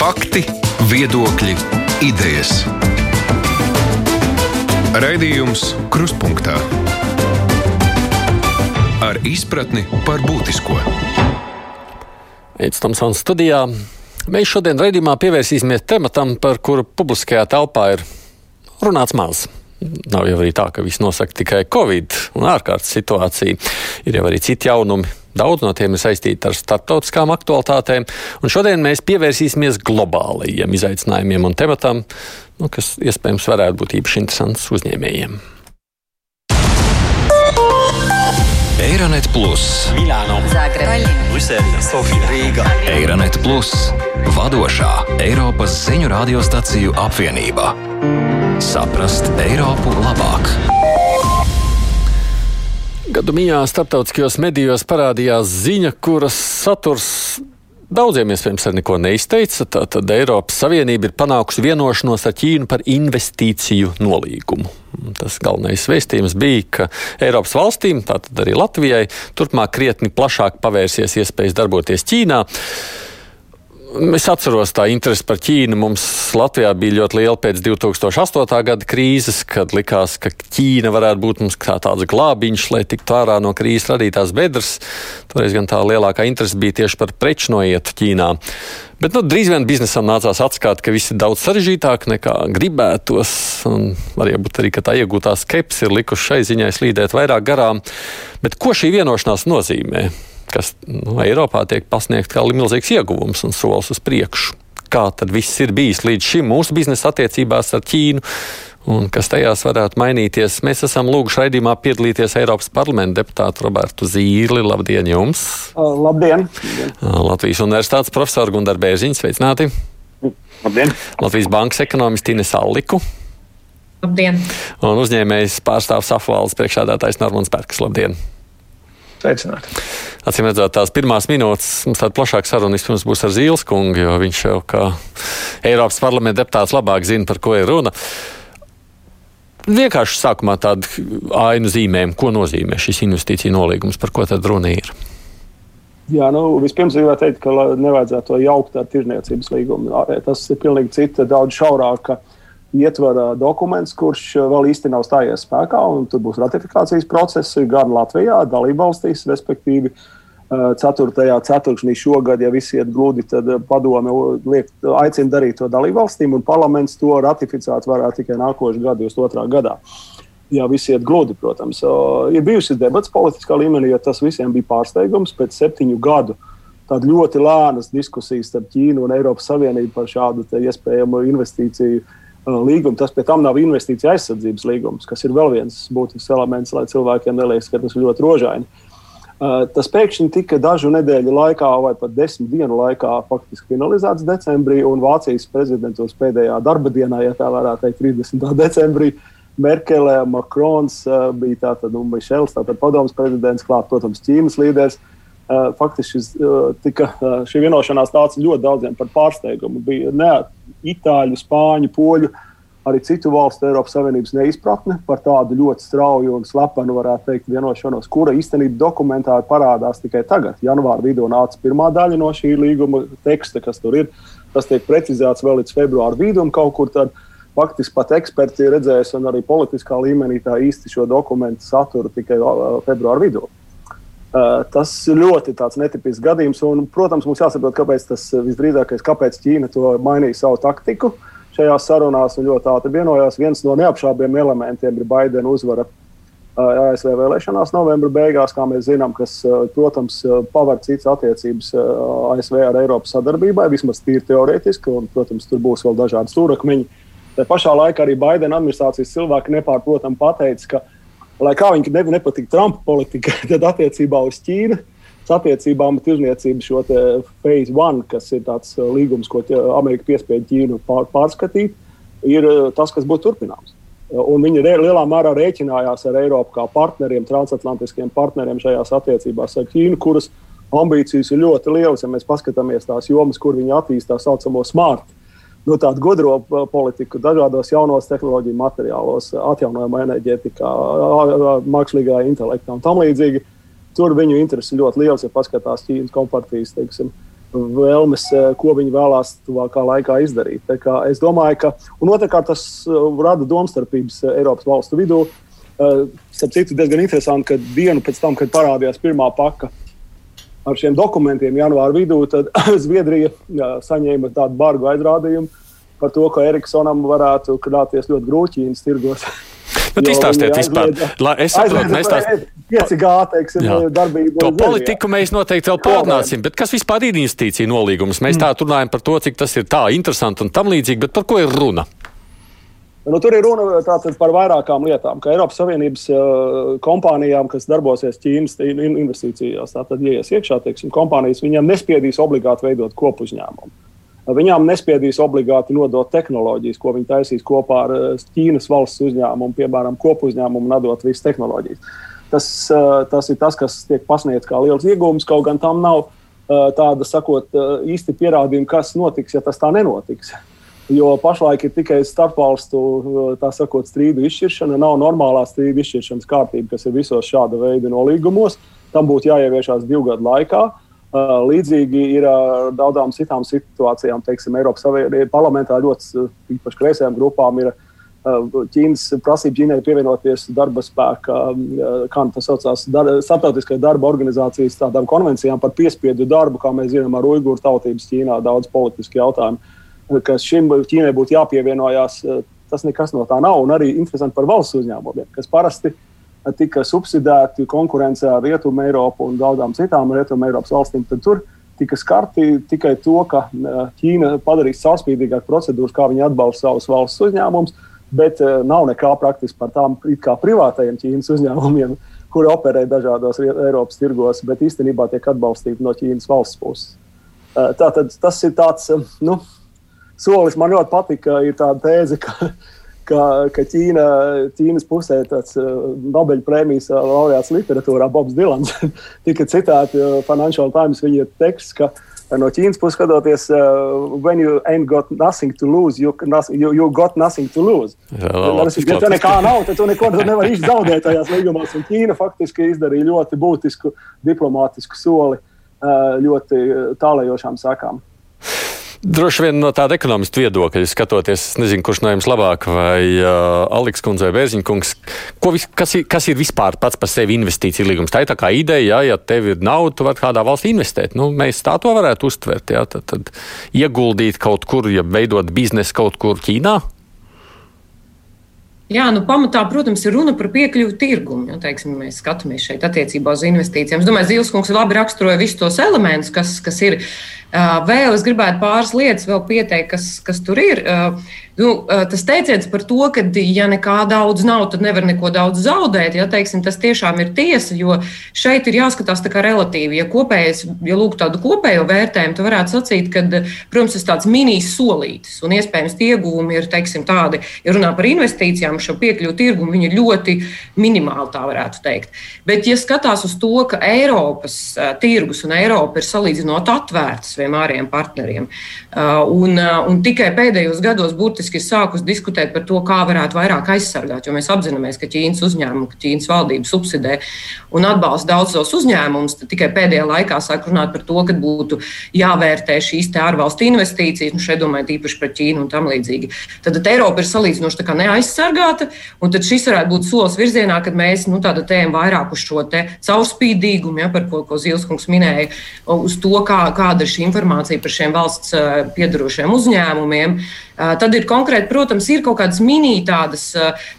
Fakti, viedokļi, idejas. Raidījums Kruspunkta ar izpratni par būtisko. Eits Tomsons studijā. Mēs šodien raidījumā pievērsīsimies tematam, par kuru publiskajā telpā ir runāts maz. Nav jau arī tā, ka viss nosaka tikai Covid un ārkārtas situācija. Ir jau arī citi jaunumi. Daudz no tiem ir saistīti ar starptautiskām aktualitātēm, un šodien mēs pievērsīsimies globālajiem izaicinājumiem un tematam, nu, kas iespējams varētu būt īpaši interesants uzņēmējiem. Eironet Plus, Milāno, Zagreba, Brisele, Sofija, Rīga. Eironet Plus, vadošā Eiropas ziņu radiostaciju apvienība. Saprast Eiropu labāk! Gadu mijā starptautiskajos medijos parādījās ziņa, kuras saturs daudziem iespējams ar neko neizteica. Tātad Eiropas Savienība ir panākusi vienošanos ar Ķīnu par investīciju nolīgumu. Tas galvenais vēstījums bija, ka Eiropas valstīm, tātad arī Latvijai, turpmāk krietni plašāk pavērsies iespējas darboties Ķīnā. Es atceros, tā interese par Ķīnu mums Latvijā bija ļoti liela pēc 2008. gada krīzes, kad likās, ka Ķīna varētu būt mums kā tāds glābiņš, lai tiktu ārā no krīzes radītās bedres. Toreiz gan tā lielākā interese bija tieši par preču noietu Ķīnā. Bet nu, drīz vien biznesam nācās atskāt, ka viss ir daudz sarežģītāk nekā gribētos. Varbūt arī tā iegūtā skepse ir likuši šai ziņai slīdēt vairāk garām. Bet ko šī vienošanās nozīmē? Kas nu, Eiropā tiek pasniegts kā milzīgs ieguvums un solis uz priekšu. Kā tad viss ir bijis līdz šim mūsu biznesa attiecībās ar Ķīnu? Un kas tajās varētu mainīties? Mēs esam lūguši raidījumā piedalīties Eiropas parlamenta deputātu Robertu Zīli. Labdien jums! Labdien! Latvijas Universitātes profesoru Gundaru Bērziņu sveicināti! Labdien! Latvijas Bankas ekonomistu Ines Alliku. Labdien! Un uzņēmējs pārstāvs Afvaldes priekšādātājs Normons Bergs. Labdien! Sveicināti! Acīm redzot, tās pirmās minūtes mums tāda plašāka saruna vispirms būs ar Zīles kungu, jo viņš jau kā Eiropas parlamenta deputāts labāk zina, par ko ir runa. Vienkārši sākumā tādu ainu zīmēm, ko nozīmē šis investīcija nolīgums, par ko tad runa ir. Jā, nu, vispirms gribētu teikt, ka nevajadzētu to jaukt ar tirzniecības līgumu. Tas ir pilnīgi cita, daudz šaurāka ietvara dokuments, kurš vēl īsti nav stājies spēkā. Tur būs ratifikācijas procesi gan Latvijā, dalībvalstīs, respektīvi. 4. ceturksnī šogad, ja viss iet gludi, tad padome liek, aicina darīt to dalībvalstīm, un parlaments to ratificēt varētu tikai nākošais gada, 22. gadā. Jā, viss iet gludi, protams. Ir bijusi debats politiskā līmenī, jo tas visiem bija pārsteigums pēc septiņu gadu. Tāda ļoti lēnas diskusijas starp Ķīnu un Eiropas Savienību par šādu iespējamu investīciju līgumu. Tas pie tam nav investīcija aizsardzības līgums, kas ir vēl viens būtisks elements, lai cilvēkiem neliekas, ka tas ir ļoti rožaini. Tas pēkšņi tika dažu nedēļu laikā, vai pat desmit dienu laikā, faktiski finalizēts decembrī, un Vācijas prezidentūras pēdējā darba dienā, ja tā varētu teikt, 30. decembrī. Merkele, Makrons bija tātad, un Mišels, tātad padomus prezidents, klāt, protams, Ķīnas līderis. Faktiski šis, tika, šī vienošanās nāca ļoti daudziem par pārsteigumu. Bija ne itāļu, spāņu, poļu arī citu valstu Eiropas Savienības neizpratne par tādu ļoti strauju un slepenu, varētu teikt, vienošanos, kura īstenībā dokumentā parādās tikai tagad. Janvāra vidū nāca pirmā daļa no šī līguma teksta, kas tur ir. Tas tiek precizēts vēl līdz februāra vidum kaut kur. Tad, Faktiski pat eksperti ir redzējuši, un arī politiskā līmenī tā īsti šo dokumentu saturu tikai februāra vidū. Uh, tas ļoti netipisks gadījums, un, protams, mums jāsaprot, kāpēc tas visdrīzākais, kāpēc Ķīna to mainīja savu taktiku. Šajās sarunās un ļoti ātri vienojās. Viens no neapšaubāmiem elementiem ir Baidena uzvara ASV vēlēšanās novembra beigās, kā mēs zinām, kas, protams, paver citas attiecības ASV ar Eiropas sadarbībai, vismaz tīri teorētiski, un, protams, tur būs vēl dažādi stūrakmeņi. Tā pašā laikā arī Baidena administrācijas cilvēki nepārprotami pateica, ka, lai kā viņiem nepatīk Trumpa politika, tad attiecībā uz Ķīnu attiecībām ar tirzniecību šo phase one, kas ir tāds uh, līgums, ko Amerika piespiež Ķīnu pār, pārskatīt, ir uh, tas, kas būtu turpināms. Uh, un viņi lielā mērā rēķinājās ar Eiropu kā partneriem, transatlantiskiem partneriem šajās attiecībās ar Ķīnu, kuras ambīcijas ir ļoti lielas. Ja mēs paskatāmies tās jomas, kur viņi attīstās tā saucamo smart, nu, tādu gudro politiku, dažādos jaunos tehnoloģiju materiālos, atjaunojamā enerģētikā, mākslīgā intelektā un tam līdzīgi. Tur viņu interesi ļoti liels, ja paskatās Ķīnas kompartijas teiksim, vēlmes, ko viņi vēlās tuvākā laikā izdarīt. Es domāju, ka otrkārt tas rada domstarpības Eiropas valstu vidū. Starp citu, diezgan interesanti, ka dienu pēc tam, kad parādījās pirmā paka ar šiem dokumentiem janvāra vidū, tad Zviedrija jā, saņēma tādu bargu aizrādījumu par to, ka Eriksonam varētu krāties ļoti grūti Ķīnas tirgos. Bet izstāstiet vispār. La, es saprotu, tās... 5G, teiksim, darbību. To politiku mēs noteikti vēl pārnāsim, bet kas vispār ir investīcija nolīgums? Mēs mm. tā runājam par to, cik tas ir tā interesanti un tam līdzīgi, bet par ko ir runa? Nu, tur ir runa par vairākām lietām, ka Eiropas Savienības uh, kompānijām, kas darbosies Ķīnas investīcijās, tātad ieies iekšā, teiksim, kompānijas, viņiem nespiedīs obligāti veidot kopuzņēmumu. Viņām nespiedīs obligāti nodot tehnoloģijas, ko viņi taisīs kopā ar uh, Ķīnas valsts uzņēmumu, piemēram, kopuzņēmumu un atdot visas tehnoloģijas. Tas, uh, tas ir tas, kas tiek pasniegts kā liels iegūms, kaut gan tam nav uh, tāda, sakot, īsti pierādījuma, kas notiks, ja tas tā nenotiks. Jo pašlaik ir tikai starpvalstu sakot, strīdu izšķiršana, nav normālā strīdu izšķiršanas kārtība, kas ir visos šāda veida nolīgumos. Tam būtu jāieviešās divu gadu laikā. Līdzīgi ir ar daudzām citām situācijām, teiksim, Eiropas Savienības parlamentā ļoti īpaši kreisajām grupām ir Ķīnas prasība Ķīnai pievienoties darba spēka, kā tas saucās, dar, starptautiskajai darba organizācijas tādām konvencijām par piespiedu darbu, kā mēs zinām, ar uiguru tautības Ķīnā daudz politiski jautājumi ka šim Ķīnai būtu jāpievienojas. Eh, tas nekas no tā nav. Un arī interesanti par valsts uzņēmumiem, kas parasti tika subsidēti konkurencē ar Rietumu Eiropu un daudzām citām Rietumu Eiropas valstīm. Tad tur tika skarti tikai to, ka eh, Ķīna padarīs caurspīdīgāku procedūru, kā viņi atbalsta savus valsts uzņēmumus, bet eh, nav nekā praktiski par tām privātajiem Ķīnas uzņēmumiem, kuri operē dažādos Eiropas tirgos, bet īstenībā tiek atbalstīti no Ķīnas valsts puses. Tātad tas ir tāds. Nu, solis man ļoti patika. Ir tāda tēze, ka, ka, ka Ķīna, Ķīnas pusē tāds uh, Nobeļa prēmijas uh, laureāts literatūrā Bobs Dilans tika citēts uh, Financial Times viņa teksts. Ka, No Ķīnas puses skatoties, uh, when you ain't got nothing to lose, you, you, you got nothing to lose. Jā, labi, ja tev nekā nav, tad tu neko nevari zaudēt tajās līgumos. Un Ķīna faktiski izdarīja ļoti būtisku diplomātisku soli uh, ļoti tālējošām sakām. Droši vien no tāda ekonomista viedokļa skatoties, es nezinu, kurš no jums labāk, vai uh, Aleks kundze vai Bērziņkungs, vis, kas, ir, kas ir vispār pats par sevi investīcija līgums. Tā ir tā kā ideja, jā, ja tev ir nauda, tu vari kādā valstī investēt. Nu, mēs tā to varētu uztvert, jā, tad, tad ieguldīt kaut kur, ja veidot biznesu kaut kur Ķīnā. Jā, nu, pamatā, protams, ir runa par piekļuvi tirgumu. Ja, teiksim, mēs skatāmies šeit attiecībā uz investīcijām. Es domāju, Zīles kungs labi raksturoja visus tos elementus, kas, kas ir. Vēl es gribētu pāris lietas pieteikt, kas, kas tur ir. Nu, tas teiciens par to, ka, ja nekā daudz nav, tad nevar neko daudz zaudēt. Ja, teiksim, tas tiešām ir tiesa, jo šeit ir jāskatās relatīvi. Ja, kopējais, ja lūk tādu kopējo vērtējumu, tad varētu sacīt, ka, protams, tas tāds minīs solītis un iespējams tie ieguvumi ir teiksim, tādi, ja runā par investīcijām, šo piekļuvu tirgumu, viņi ir ļoti minimāli, tā varētu teikt. Bet, ja skatās uz to, ka Eiropas tirgus un Eiropa ir salīdzinot atvērts saviem ārējiem partneriem, un, un tikai pēdējos gados būtiski faktiski ir sākus diskutēt par to, kā varētu vairāk aizsargāt. Jo mēs apzināmies, ka Ķīnas uzņēmumi, ka Ķīnas valdība subsidē un atbalsta daudzos uzņēmumus. Tikai pēdējā laikā sāk runāt par to, ka būtu jāvērtē šīs ārvalstu investīcijas. Nu, šeit domāju tīpaši par Ķīnu un tam līdzīgi. Tad, tad Eiropa ir salīdzinoši neaizsargāta, un šis varētu būt solis virzienā, kad mēs nu, tējam vairāk uz šo caurspīdīgumu, ja, par ko, ko Zilskungs minēja, uz to, kā, kāda ir šī informācija par šiem valsts piedarošiem uzņēmumiem. Tad ir konkrēti, protams, ir kaut kādas mini tādas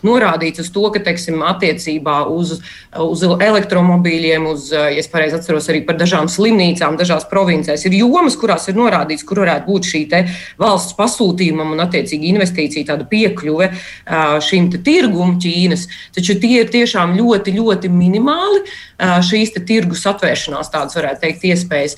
norādītas uz to, ka, teiksim, attiecībā uz, uz elektromobīļiem, uz, ja es pareizi atceros, arī par dažām slimnīcām, dažās provincēs ir jomas, kurās ir norādīts, kur varētu būt šī valsts pasūtījumam un, attiecīgi, investīcija tāda piekļuve šīm tirgum Ķīnas. Taču tie ir tiešām ļoti, ļoti minimāli šīs tirgus atvēršanās, tādas varētu teikt, iespējas.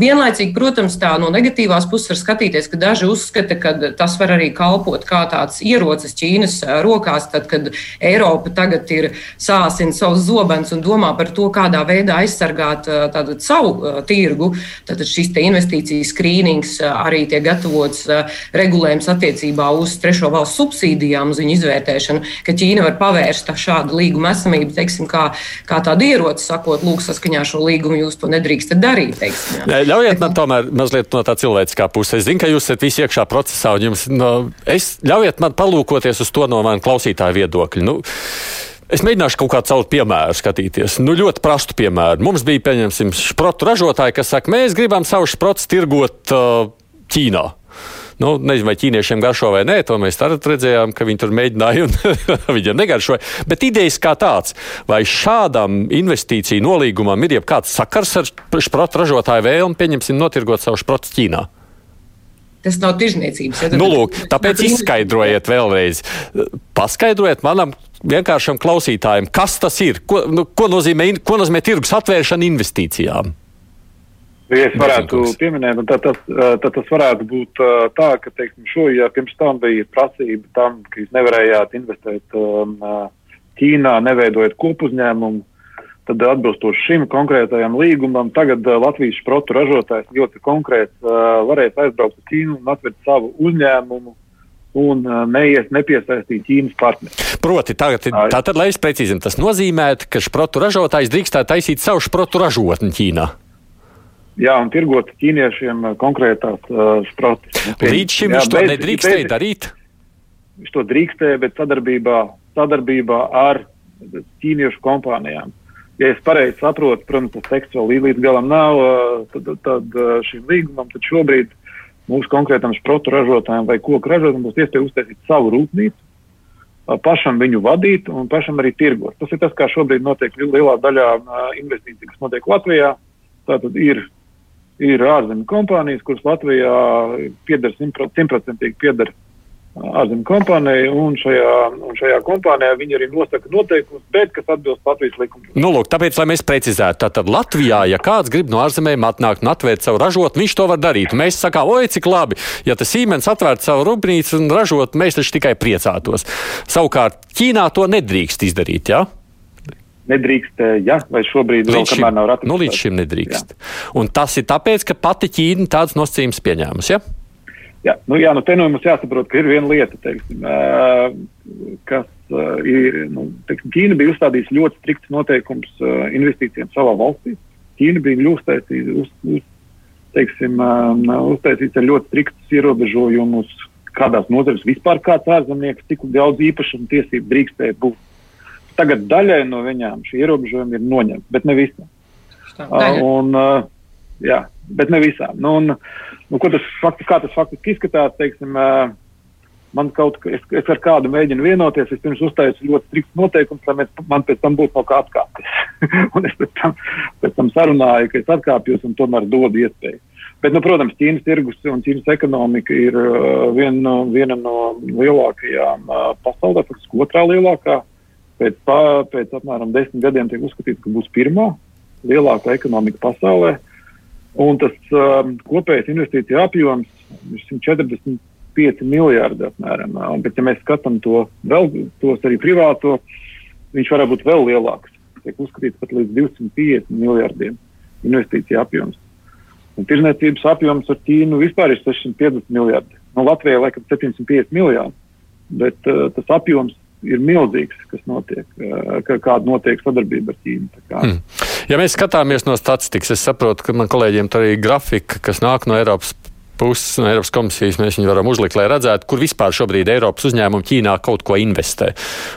Vienlaicīgi, protams, tā no negatīvās puses var skatīties, ka daži uzskata, ka tas var arī kalpot kā tāds ierocis Ķīnas rokās, tad, kad Eiropa tagad ir sāsina savus zobens un domā par to, kādā veidā aizsargāt tātad, savu tirgu. Tad šis investīciju skrīnings arī tiek gatavots regulējums attiecībā uz trešo valstu subsīdijām, uz viņu izvērtēšanu, ka Ķīna var pavērst šādu līgumu esamību, teiksim, kā, kā tādu ieroci ieroci, sakot, lūk, saskaņā šo līgumu jūs to nedrīkstat darīt. Teiksim, jā. Ļaujiet man tomēr mazliet no tā cilvēciskā puses. Es zinu, ka jūs esat visi iekšā procesā, un jums, no, es, ļaujiet man palūkoties uz to no manas klausītāja viedokļa. Nu, Es mēģināšu kaut kādu savu piemēru skatīties. Nu, ļoti prastu piemēru. Mums bija, pieņemsim, šprotu ražotāji, kas saka, mēs gribam savu šprotu tirgot uh, Ķīnā. Nu, nezinu, vai ķīniešiem garšo vai nē, to mēs arī redzējām, ka viņi tur mēģināja un viņiem negaršoja. Bet idejas kā tāds, vai šādam investīciju nolīgumam ir jebkāds sakars ar šprotu ražotāju vēlmi, pieņemsim, notirgot savu šprotu Ķīnā? Tas nav tirzniecības. Ja nu, lūk, tāpēc izskaidrojiet vēlreiz. Paskaidrojiet manam vienkāršam klausītājam, kas tas ir, ko, nu, ko, nozīmē, ko nozīmē tirgus atvēršana investīcijām. Ja es varētu pieminēt, tad tas, tad tas varētu būt tā, ka, teiksim, šo, ja pirms tam bija prasība tam, ka jūs nevarējāt investēt um, Ķīnā, neveidojot kopuzņēmumu, tad atbilstoši šim konkrētajam līgumam, tagad Latvijas šprotu ražotājs ļoti konkrēts varēs aizbraukt uz Ķīnu un atvērt savu uzņēmumu un neies nepiesaistīt Ķīnas partneri. Proti, tagad, tātad, lai es precīzinu, tas nozīmē, ka šprotu ražotājs drīkstētu taisīt savu šprotu ražotni Ķīnā. Jā, un tirgot ķīniešiem uh, konkrētās uh, sprotes. Nu, Līdz šim jā, viņš to nedrīkstēja darīt? Viņš to drīkstēja, bet sadarbībā, sadarbībā ar ķīniešu kompānijām. Ja es pareizi saprotu, protams, tas teksts vēl līdz galam nav, uh, tad, tad šim līgumam, tad šobrīd mūsu konkrētam sprotu ražotājiem vai koku ražotājiem būs iespēja uztaisīt savu rūpnīcu, pašam viņu vadīt un pašam arī tirgot. Tas ir tas, kā šobrīd notiek lielā daļā investīciju, kas notiek Latvijā. Tātad ir ir ārzemju kompānijas, kuras Latvijā pieder simtprocentīgi pieder ārzemju kompānijai, un šajā, un šajā kompānijā viņi arī nosaka noteikumus, bet kas atbilst Latvijas likumam. Nu, lūk, tāpēc, lai mēs precizētu, tātad Latvijā, ja kāds grib no ārzemēm atnākt un atvērt savu ražotu, viņš to var darīt. Mēs sakām, oi, cik labi, ja tas Siemens atvērtu savu rūpnīcu un ražotu, mēs taču tikai priecātos. Savukārt Ķīnā to nedrīkst izdarīt, jā? Ja? Nedrīkst, ja, vai šobrīd līdz vēl šim, kamēr nav ratificēts. Nu, līdz šim nedrīkst. Jā. Un tas ir tāpēc, ka pati Ķīna tādas nosacījumus pieņēmusi. Ja? Jā, nu, jā, nu te nu mums jāsaprot, ka ir viena lieta, teiksim, kas ir, nu, teiksim, Ķīna bija uzstādījusi ļoti strikts noteikums investīcijām savā valstī. Ķīna bija uztaisījusi, uz, uz, teiksim, uztaisījusi ļoti striktus ierobežojumus, kādās nozarēs vispār kāds ārzemnieks, cik daudz īpašumu tiesību drīkstēja būt Tagad daļai no viņām šie ierobežojumi ir noņemti, bet ne visām. Uh, un, uh, jā, bet ne visām. Nu, un, nu, tas fakti, kā tas faktiski izskatās, teiksim, uh, man kaut kas, es, es ar kādu mēģinu vienoties, es pirms uztaisu ļoti strikts noteikums, lai mēs, man pēc tam būtu no kā atkāpties. un es pēc tam, pēc tam sarunāju, ka es atkāpjos un tomēr dodu iespēju. Bet, nu, protams, Ķīnas tirgus un Ķīnas ekonomika ir uh, viena, viena no lielākajām uh, pasaulē, faktiski otrā lielākā pēc, pā, pēc apmēram desmit gadiem tiek uzskatīts, ka būs pirmā lielākā ekonomika pasaulē. Un tas um, kopējais investīcija apjoms ir 145 miljardi apmēram. Un, bet, ja mēs skatām to vēl, tos arī privāto, viņš varētu būt vēl lielāks. Tiek uzskatīts pat līdz 250 miljardiem investīcija apjoms. Un tirzniecības apjoms ar Ķīnu vispār ir 650 miljardi. No Latvijai laikam 750 miljoni, bet uh, tas apjoms ir milzīgs, kas notiek, kāda notiek sadarbība ar Ķīnu. Hmm. Ja mēs skatāmies no statistikas, es saprotu, ka man kolēģiem tur ir grafika, kas nāk no Eiropas puses, no Eiropas komisijas, mēs viņu varam uzlikt, lai redzētu, kur vispār šobrīd Eiropas uzņēmumi Ķīnā kaut ko investē.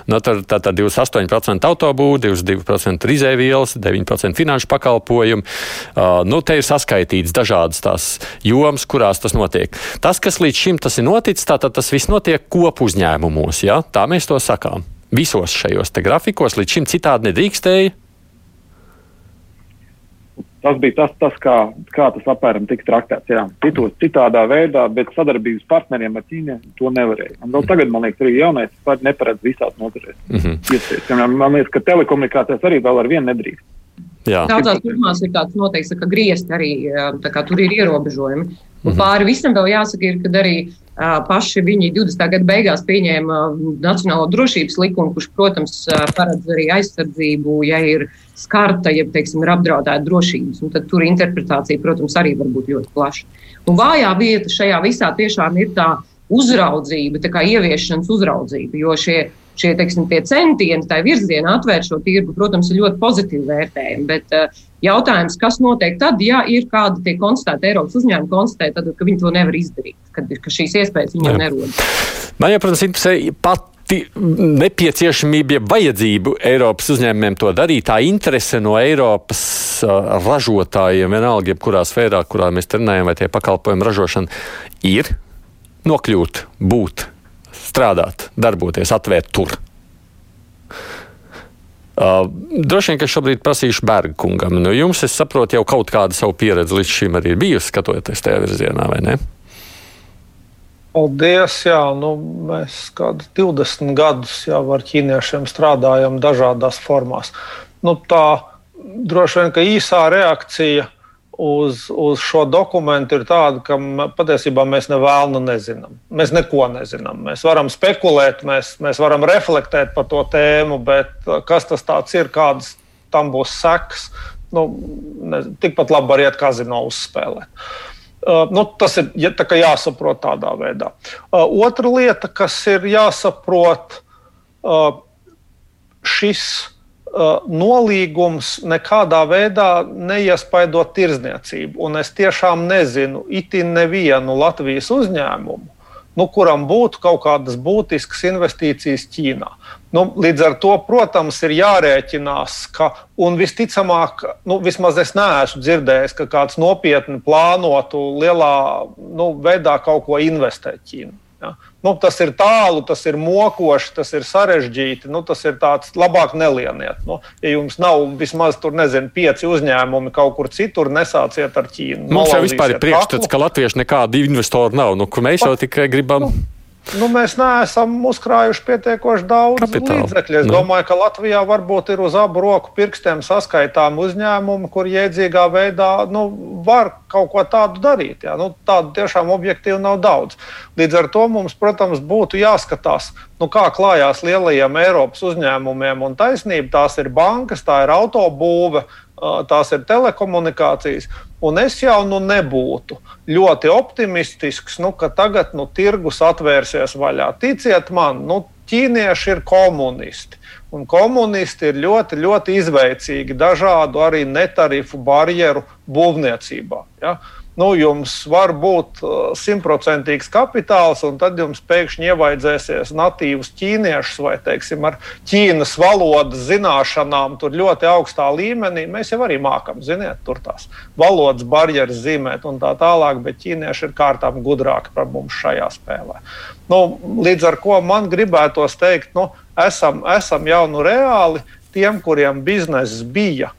No, tad, tā, tā 28% autobūve, 22% izēvielas, 9% finanšu pakalpojumu. Uh, nu, te ir saskaitīts dažādas tās jomas, kurās tas notiek. Tas, kas līdz šim tas ir noticis, tātad tas viss notiek kopu uzņēmumos, ja? tā mēs to sakām. Visos šajos grafikos līdz šim citādi nedrīkstēja Tas bija tas, tas kā, kā tas apmēram tika traktēts. Jā. Citos, citādā veidā, bet sadarbības partneriem ar Ķīnu to nevarēja. Un vēl tagad, man liekas, arī jaunais neparedz visās nozarēs. Mm -hmm. Man liekas, ka telekomunikācijas arī vēl ar vienu nedrīkst. Daudzās jomās ir tāds noteikts, ka griezti arī kā, tur ir ierobežojumi. Un mm -hmm. pāri visam vēl jāsaka, ir, ka arī paši viņi 20. gada beigās pieņēma Nacionālo drošības likumu, kurš, protams, paredz arī aizsardzību, ja ir skarta, ja teiksim, ir apdraudēta drošības. Tad tur interpretācija, protams, arī var būt ļoti plaša. Un vājā vieta šajā visā tiešām ir tā uzraudzība, tā kā ieviešanas uzraudzība, jo šie šie teiksim, centieni tā virzienā atvērt šo tirgu, protams, ir ļoti pozitīvi vērtējumi. Bet uh, jautājums, kas notiek tad, ja ir kāda tiek konstatēta Eiropas uzņēmuma, konstatē, tad, ka viņi to nevar izdarīt, kad, ka šīs iespējas viņiem nerodas. Man jau, protams, interesē pat nepieciešamība, ja vajadzību Eiropas uzņēmumiem to darīt, tā interese no Eiropas uh, ražotājiem, vienalga, jebkurā sfērā, kurā mēs runājam, vai tie pakalpojumu ražošana, ir nokļūt, būt, strādāt, darboties, atvērt tur. Uh, droši vien, ka šobrīd prasīšu Berga kungam. Nu, jums, es saprotu, jau kaut kāda savu pieredzi līdz šim arī ir bijusi, skatoties tajā virzienā, vai ne? Paldies! Jā, nu, mēs kādu 20 gadus jau ar ķīniešiem strādājam dažādās formās. Nu, tā droši vien, ka īsā reakcija uz, uz šo dokumentu ir tāda, ka patiesībā mēs nevēlu nezinām. Mēs neko nezinām. Mēs varam spekulēt, mēs, mēs varam reflektēt par to tēmu, bet kas tas ir, kādas tam būs sekas, nu, ne, tikpat labi var iet kazino uzspēlēt. Uh, nu, tas ir ja, tā jāsaprot tādā veidā. Uh, otra lieta, kas ir jāsaprot, uh, šis nolīgums nekādā veidā neiespaido tirzniecību. Un es tiešām nezinu itin nevienu Latvijas uzņēmumu, nu, kuram būtu kaut kādas būtiskas investīcijas Ķīnā. Nu, līdz ar to, protams, ir jārēķinās, ka, un visticamāk, nu, vismaz es neesmu dzirdējis, ka kāds nopietni plānotu lielā nu, veidā kaut ko investēt Ķīnā. Ja? Nu, tas ir tālu, tas ir mokoši, tas ir sarežģīti. Nu, tas ir tāds, labāk nelieniet. Nu, ja jums nav vismaz tur, nezinu, pieci uzņēmumi kaut kur citur, nesāciet ar Ķīnu. Mums jau vispār ir priekšstats, ka latvieši nekādu investoru nav. Nu, mēs jau tikai gribam. Nu, Nu, mēs neesam uzkrājuši pietiekoši daudz Kapitāli. līdzekļu. Es nu. domāju, ka Latvijā varbūt ir uz abu roku pirkstiem saskaitām uzņēmumi, kur jēdzīgā veidā nu, var kaut ko tādu darīt. Jā. Nu, tādu tiešām objektīvi nav daudz. Līdz ar to mums, protams, būtu jāskatās, nu, kā klājās lielajiem Eiropas uzņēmumiem. Un taisnība tās ir bankas, tā ir autobūve, tās ir telekomunikācijas. Un es jau nu nebūtu ļoti optimistisks, nu, ka tagad nu, tirgus atvērsies vaļā. Ticiet man, nu, ķīnieši ir komunisti. Un komunisti ir ļoti, ļoti izveicīgi dažādu arī netarifu barjeru būvniecībā. Ja? Nu, jums var būt uh, simtprocentīgs kapitāls, un tad jums pēkšņi ievaidzēsies natīvus ķīniešus vai, teiksim, ar Ķīnas valodas zināšanām, tur ļoti augstā līmenī. Mēs jau arī mākam, ziniet, tur tās valodas barjeras zīmēt un tā tālāk, bet ķīnieši ir kārtām gudrāki par mums šajā spēlē. Nu, līdz ar to man gribētos teikt, nu, esam, esam jau nu reāli tiem, kuriem bizness bija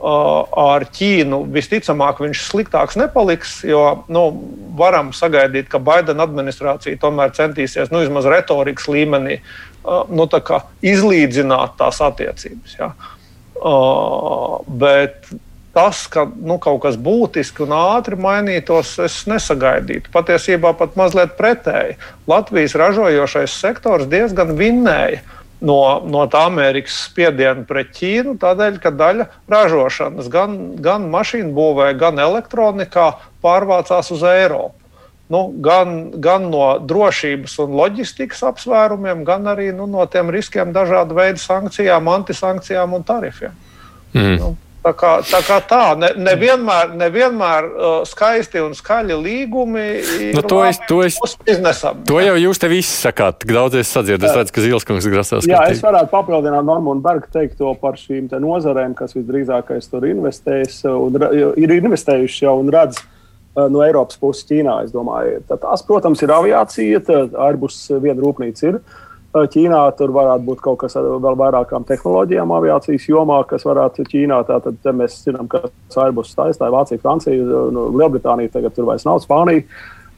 ar Ķīnu visticamāk viņš sliktāks nepaliks, jo nu, varam sagaidīt, ka Baidena administrācija tomēr centīsies nu, vismaz retorikas līmenī nu, izlīdzināt tās attiecības. Ja. Bet tas, ka nu, kaut kas būtiski un ātri mainītos, es nesagaidītu. Patiesībā pat mazliet pretēji. Latvijas ražojošais sektors diezgan vinnēja no, no tā Amerikas spiediena pret Ķīnu, tādēļ, ka daļa ražošanas gan, gan mašīnu būvē, gan elektronikā pārvācās uz Eiropu. Nu, gan, gan no drošības un loģistikas apsvērumiem, gan arī nu, no tiem riskiem, dažādu veidu sankcijām, antisankcijām un tarifiem. Mm. Nu, Tā kā tā, kā tā ne, nevienmēr, nevienmēr uh, skaisti un skaļi līgumi ir nu, to, es, to, es, biznesam. To jau jūs te visi sakāt, tik daudz es sadzirdu. Es redzu, ka Zilskungs grasās. Jā, skatīt. es varētu papildināt Normu un Bergu teikto par šīm te nozarēm, kas visdrīzākais tur investēs un ir investējuši jau un redz uh, no Eiropas puses Ķīnā. Tad tās, protams, ir aviācija, Airbus viena rūpnīca ir. Uh, Ķīnā tur varētu būt kaut kas ar vēl vairākām tehnoloģijām aviācijas jomā, kas varētu Ķīnā. Tātad mēs zinām, ka Airbus taisīja Vācija, Francija, nu, Lielbritānija, tagad tur vairs nav Spānija.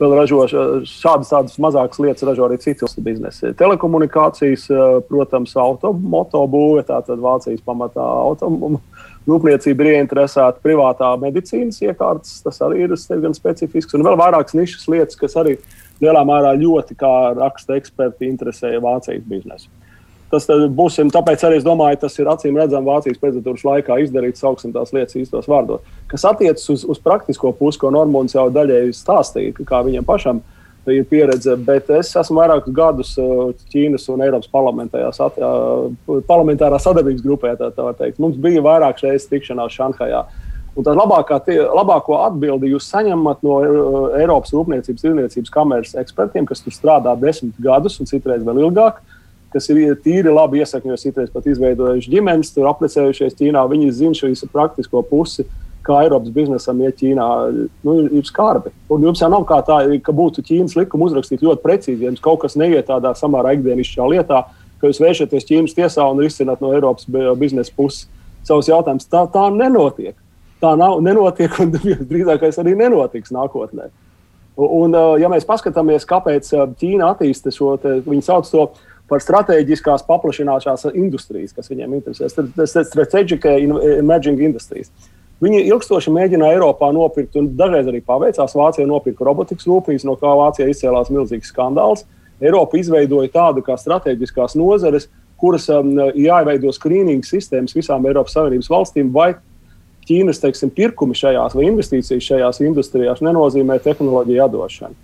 Vēl ražo šādas tādas mazākas lietas, ražo arī citas biznesa. Telekomunikācijas, protams, automobūve, tātad Vācijas pamatā automobiļu rūpniecība ir ieinteresēta privātā medicīnas iekārtas. Tas arī ir diezgan specifisks. Un vēl vairākas nišas lietas, kas arī lielā mērā ļoti, kā raksta eksperti, interesē Vācijas biznesu. Tas būsim, tāpēc arī es domāju, tas ir acīm redzami Vācijas prezidentūras laikā izdarīts, sauksim tās lietas īstos vārdos. Kas attiecas uz, uz praktisko pusi, ko Normons jau daļēji stāstīja, kā viņam pašam ir pieredze, bet es esmu vairākus gadus Ķīnas un Eiropas parlamentārā sadarbības grupē. Tā, tā Mums bija vairākas reizes tikšanās Šanhajā. Un tā labākā, tie, labāko atbildi jūs saņemat no uh, Eiropas Rūpniecības Tirniecības kameras ekspertiem, kas tur strādā desmit gadus un citreiz vēl ilgāk, kas ir tīri labi iesakņojušies, citreiz pat izveidojuši ģimenes, tur aprecējušies Ķīnā. Viņi zina šo praktisko pusi. Kā Eiropas biznesam iet Ķīnā, nu, ir skarbi. Un jums jau nav kā tā, ka būtu Ķīnas likuma uzrakstīt ļoti precīzi. Ja jums kaut kas neiet tādā samērā ikdienišķā lietā, ka jūs vēršaties Ķīnas tiesā un risināt no Eiropas biznesa puses savus jautājumus. Tā, tā nenotiek tā nav, nenotiek un drīzākais arī nenotiks nākotnē. Un, ja mēs paskatāmies, kāpēc Ķīna attīsta šo, viņi sauc to par strateģiskās paplašināšanās industrijas, kas viņiem interesē, strategic emerging industries. Viņi ilgstoši mēģināja Eiropā nopirkt, un dažreiz arī paveicās. Vācija nopirka robotikas rūpnīcu, no kā Vācijā izcēlās milzīgs skandāls. Eiropa izveidoja tādu kā strateģiskās nozares, kuras um, jāieveido skrīninga sistēmas visām Eiropas Savienības valstīm, vai Ķīnas teiksim, pirkumi šajās vai investīcijas šajās industrijās nenozīmē tehnoloģiju atdošanu.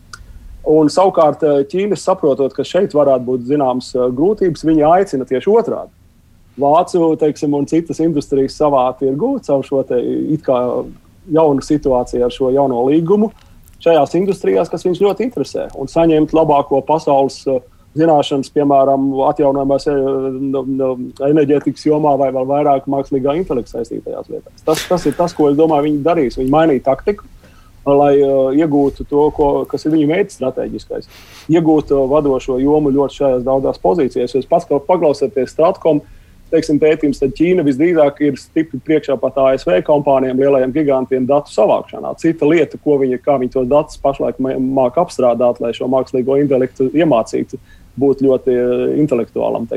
Un, savukārt, eh, Ķīna saprotot, ka šeit varētu būt zināmas eh, grūtības, viņi aicina tieši otrādi. Vācu teiksim, un citas industrijas savā tirgū caur šo jaunu situāciju ar šo jauno līgumu šajās industrijās, kas viņus ļoti interesē, un saņemt labāko pasaules uh, zināšanas, piemēram, atjaunojamās eh, enerģētikas jomā vai vēl vairāk mākslīgā intelekta saistītajās lietās. Tas, tas ir tas, ko es domāju, viņi darīs. Viņi mainīja taktiku, lai uh, iegūtu to, ko, kas ir viņu mērķis strateģiskais. Iegūt uh, vadošo jomu ļoti šajās daudzās pozīcijās. Jūs pats paklausāties Stratkom. Teiksim, pētījums, tad Ķīna visdrīzāk ir stipri priekšā pat ASV kompānijām, lielajiem gigantiem datu savākšanā. Cita lieta, ko viņi, viņi tos datus pašlaik māca apstrādāt, lai šo mākslīgo intelektu iemācītu būt ļoti eh, intelektuālam.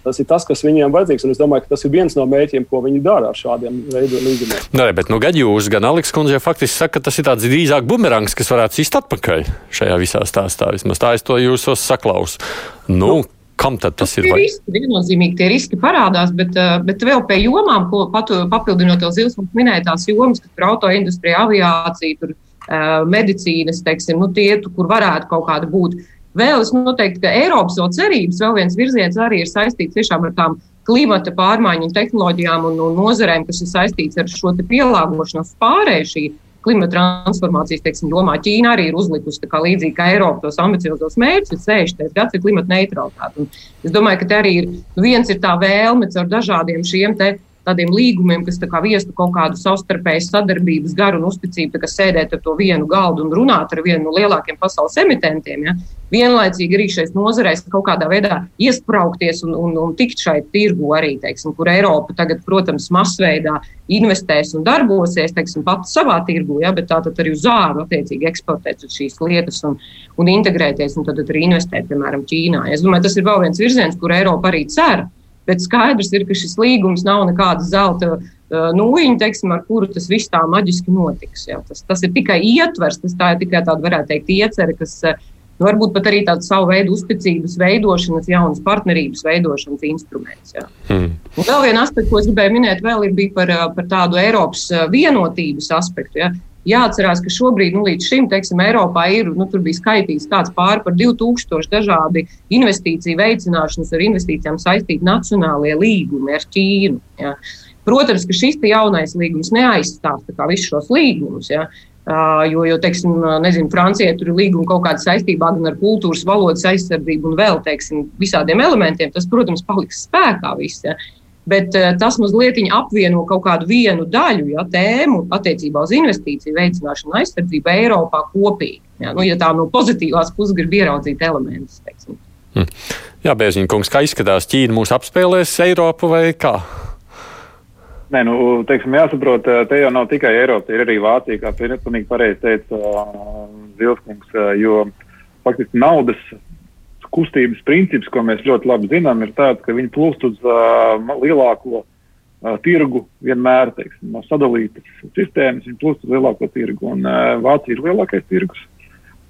Tas ir tas, kas viņiem vajadzīgs. Un es domāju, ka tas ir viens no mērķiem, ko viņi dara ar šādiem veidiem līgumiem. Nē, bet nu, gan jūs, gan Aleks Kundze jau faktiski saka, ka tas ir tāds drīzāk bumerangs, kas varētu sist atpakaļ šajā visā stāstā. Vismaz tā es to jūsos saklausu. Nu, nu, Kam tad tas ir? Riski, viennozīmīgi tie riski parādās, bet, eh, bet vēl pie jomām, ko patu, papildinot to zils mums minētās jomas, kas ir autoindustrija, aviācija, tur, uh, medicīnas, teiksim, nu, tie, kur varētu kaut kāda būt Vēl es noteikti, ka Eiropas vēl cerības, vēl viens virziens arī ir saistīts tiešām ar tām klimata pārmaiņu tehnoloģijām un, un nozarēm, kas ir saistīts ar šo pielāgošanos pārēju šī klimata transformācijas teiksim, jomā. Ķīna arī ir uzlikusi kā līdzīgi kā Eiropa tos ambiciozos mērķus, 60. gads ir klimata neutralitāte. Un es domāju, ka te arī ir viens ir tā vēlme caur dažādiem šiem te tādiem līgumiem, kas tā viestu kaut kādu savstarpēju sadarbības garu un uzticību, kas sēdēt ar to vienu galdu un runāt ar vienu no lielākiem pasaules emitentiem. Ja? Vienlaicīgi arī šais nozarēs kaut kādā veidā iesprāgties un, un, un tikt šai tirgu arī, teiksim, kur Eiropa tagad, protams, masveidā investēs un darbosies, teiksim, pats savā tirgu, ja? bet tātad arī uz āru attiecīgi eksportēt šīs lietas un, un integrēties un tad arī investēt, piemēram, Ķīnā. Es domāju, tas ir vēl viens virziens, kur Eiropa arī cer Bet skaidrs ir, ka šis līgums nav nekāda zelta uh, nūjiņa, teiksim, ar kuru tas viss tā maģiski notiks. Jā. Tas, tas ir tikai ietvers, tas tā ir tikai tāda, varētu teikt, iecerē, kas uh, varbūt pat arī tāds savu veidu uzticības veidošanas, jaunas partnerības veidošanas instruments. Jā. Hmm. Un vēl viena aspekta, ko es gribēju minēt, vēl ir par, uh, par tādu Eiropas vienotības aspektu. Jā. Jāatcerās, ka šobrīd, nu, līdz šim, teiksim, Eiropā ir, nu, tur bija skaitīts kāds pāri par 2000 dažādi investīciju veicināšanas ar investīcijām saistīti nacionālie līgumi ar Ķīnu. Ja. Protams, ka šis jaunais līgums neaizstās visus šos līgumus. Ja. Uh, jo, jo teiksim, nezinu, Francijai tur ir līguma kaut kāda saistībā gan ar kultūras, valodas aizsardzību un vēl teiksim, visādiem elementiem. Tas, protams, paliks spēkā. Viss, ja bet uh, tas mazliet apvieno kaut kādu vienu daļu, ja tēmu attiecībā uz investīciju veicināšanu, aizsardzību Eiropā kopīgi. Ja, nu, ja tā no pozitīvās puses grib ieraudzīt elementus. Teiksim. Hm. Jā, Bēziņa kungs, kā izskatās Ķīna mūs apspēlēs Eiropu vai kā? Nē, nu, teiksim, jāsaprot, te jau nav tikai Eiropa, ir arī Vācija, kā pilnīgi pareizi teica uh, Zilskungs, jo faktiski naudas kustības princips, ko mēs ļoti labi zinām, ir tāds, ka viņi plūst uz uh, lielāko uh, tirgu vienmēr, teiksim, no sadalītas sistēmas, viņi plūst uz lielāko tirgu. Un uh, Vācija ir lielākais tirgus.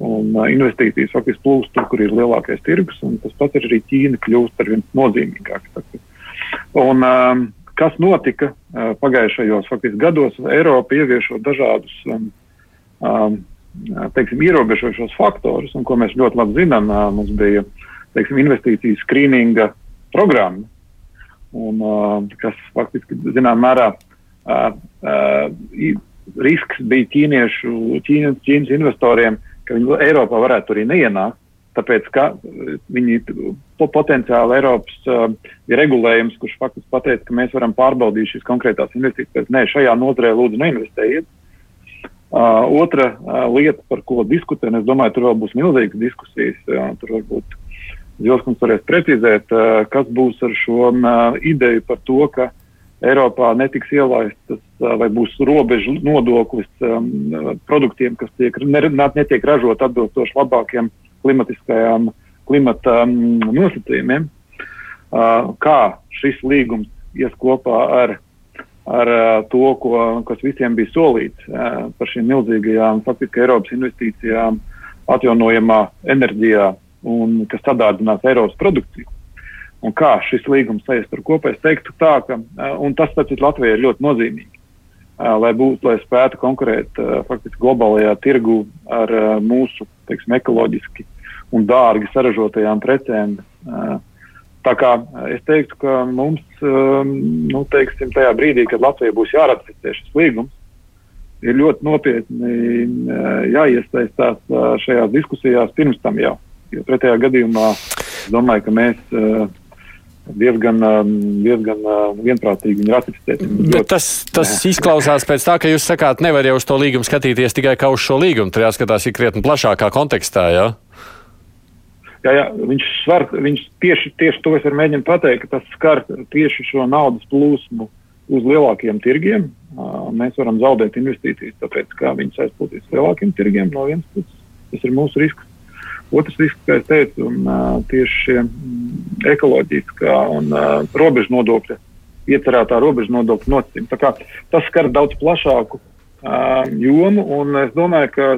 Un uh, investīcijas faktiski plūst tur, kur ir lielākais tirgus, un tas pats ir arī Ķīna kļūst ar vien nozīmīgāks. Un, um, kas notika uh, pagājušajos faktiski gados? Eiropa ieviešot dažādus um, um, teiksim, ierobežošos faktorus, un ko mēs ļoti labi zinām, mums bija teiksim, investīciju skrīninga programma, un, kas faktiski zināmā mērā risks bija ķīniešu, ķīnas, ķīnas investoriem, ka viņi Eiropā varētu arī neienākt, tāpēc ka viņi potenciāli Eiropas uh, regulējums, kurš faktiski pateica, ka mēs varam pārbaudīt šīs konkrētās investīcijas. Nē, šajā nozarē lūdzu neinvestējiet. Uh, otra uh, lieta, par ko diskutēt, es domāju, tur vēl būs milzīgas diskusijas. Uh, tur varbūt Zilskums varēs precizēt, uh, kas būs ar šo uh, ideju par to, ka Eiropā netiks ielaistas uh, vai būs robežu nodoklis um, produktiem, kas tiek, ne, netiek ražot atbilstoši labākiem klimatiskajām klimata um, nosacījumiem. Uh, kā šis līgums ies kopā ar ar to, ko, kas visiem bija solīts par šīm milzīgajām faktiski Eiropas investīcijām atjaunojamā enerģijā un kas sadārdinās Eiropas produkciju. Un kā šis līgums saistīts ar kopēju, es teiktu tā, ka, tas, starp citu, Latvijai ir ļoti nozīmīgi, lai būtu, lai spētu konkurēt faktiski globālajā tirgu ar mūsu, teiksim, ekoloģiski un dārgi saražotajām precēm. Tā kā es teiktu, ka mums, um, nu, teiksim, tajā brīdī, kad Latvija būs jāratificē šis līgums, ir ļoti nopietni uh, jāiesaistās uh, šajās diskusijās pirms tam jau. Jo pretējā gadījumā es domāju, ka mēs diezgan, um, diezgan vienprātīgi viņu ratificēsim. Bet tas, tas izklausās pēc tā, ka jūs sakāt, nevar jau uz to līgumu skatīties tikai kā uz šo līgumu. Tur jāskatās ir krietni plašākā kontekstā. Ja? Jā, jā, viņš svar, viņš tieši, tieši to es varu mēģināt pateikt, ka tas skar tieši šo naudas plūsmu uz lielākiem tirgiem. Mēs varam zaudēt investīcijas, tāpēc, ka saistīsies ar lielākiem tirgiem no vienas puses. Tas ir mūsu risks. Otrs risks, kā es teicu, un, tieši šie ekoloģiskā un robežu nodokļa, iecerētā robežu nodokļa nosacījuma. Tas skar daudz plašāku jomu, un es domāju, ka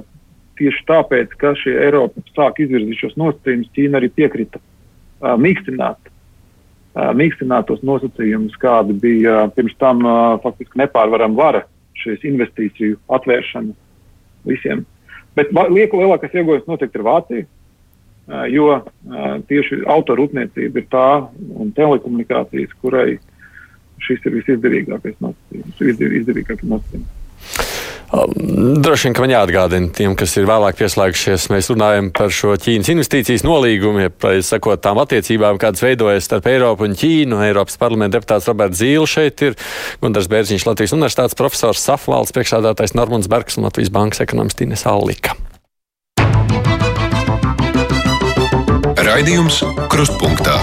tieši tāpēc, ka šie Eiropa sāk izvirzīt šos nosacījumus, Ķīna arī piekrita uh, mīkstināt, uh, mīkstināt tos nosacījumus, kādi bija uh, pirms tam uh, faktiski nepārvaram vara šīs investīciju atvēršana visiem. Bet lieku lielākais ieguvums noteikti ir Vācija, uh, jo uh, tieši autorūpniecība ir tā un telekomunikācijas, kurai šis ir visizdevīgākais nosacījums. Izdevīgākais nosacījums. Droši vien, ka man jāatgādina tiem, kas ir vēlāk pieslēgušies. Mēs runājam par šo Ķīnas investīcijas nolīgumu, jeb, sakot, tām attiecībām, kādas veidojas starp Eiropu un Ķīnu. Eiropas parlamenta deputāts Roberts Zīle šeit ir, Gundars Bērziņš, Latvijas universitātes profesors, Safvalds, priekšādātais Normons Bergs un Latvijas bankas ekonomists Ines Allika. Raidījums Krustpunktā.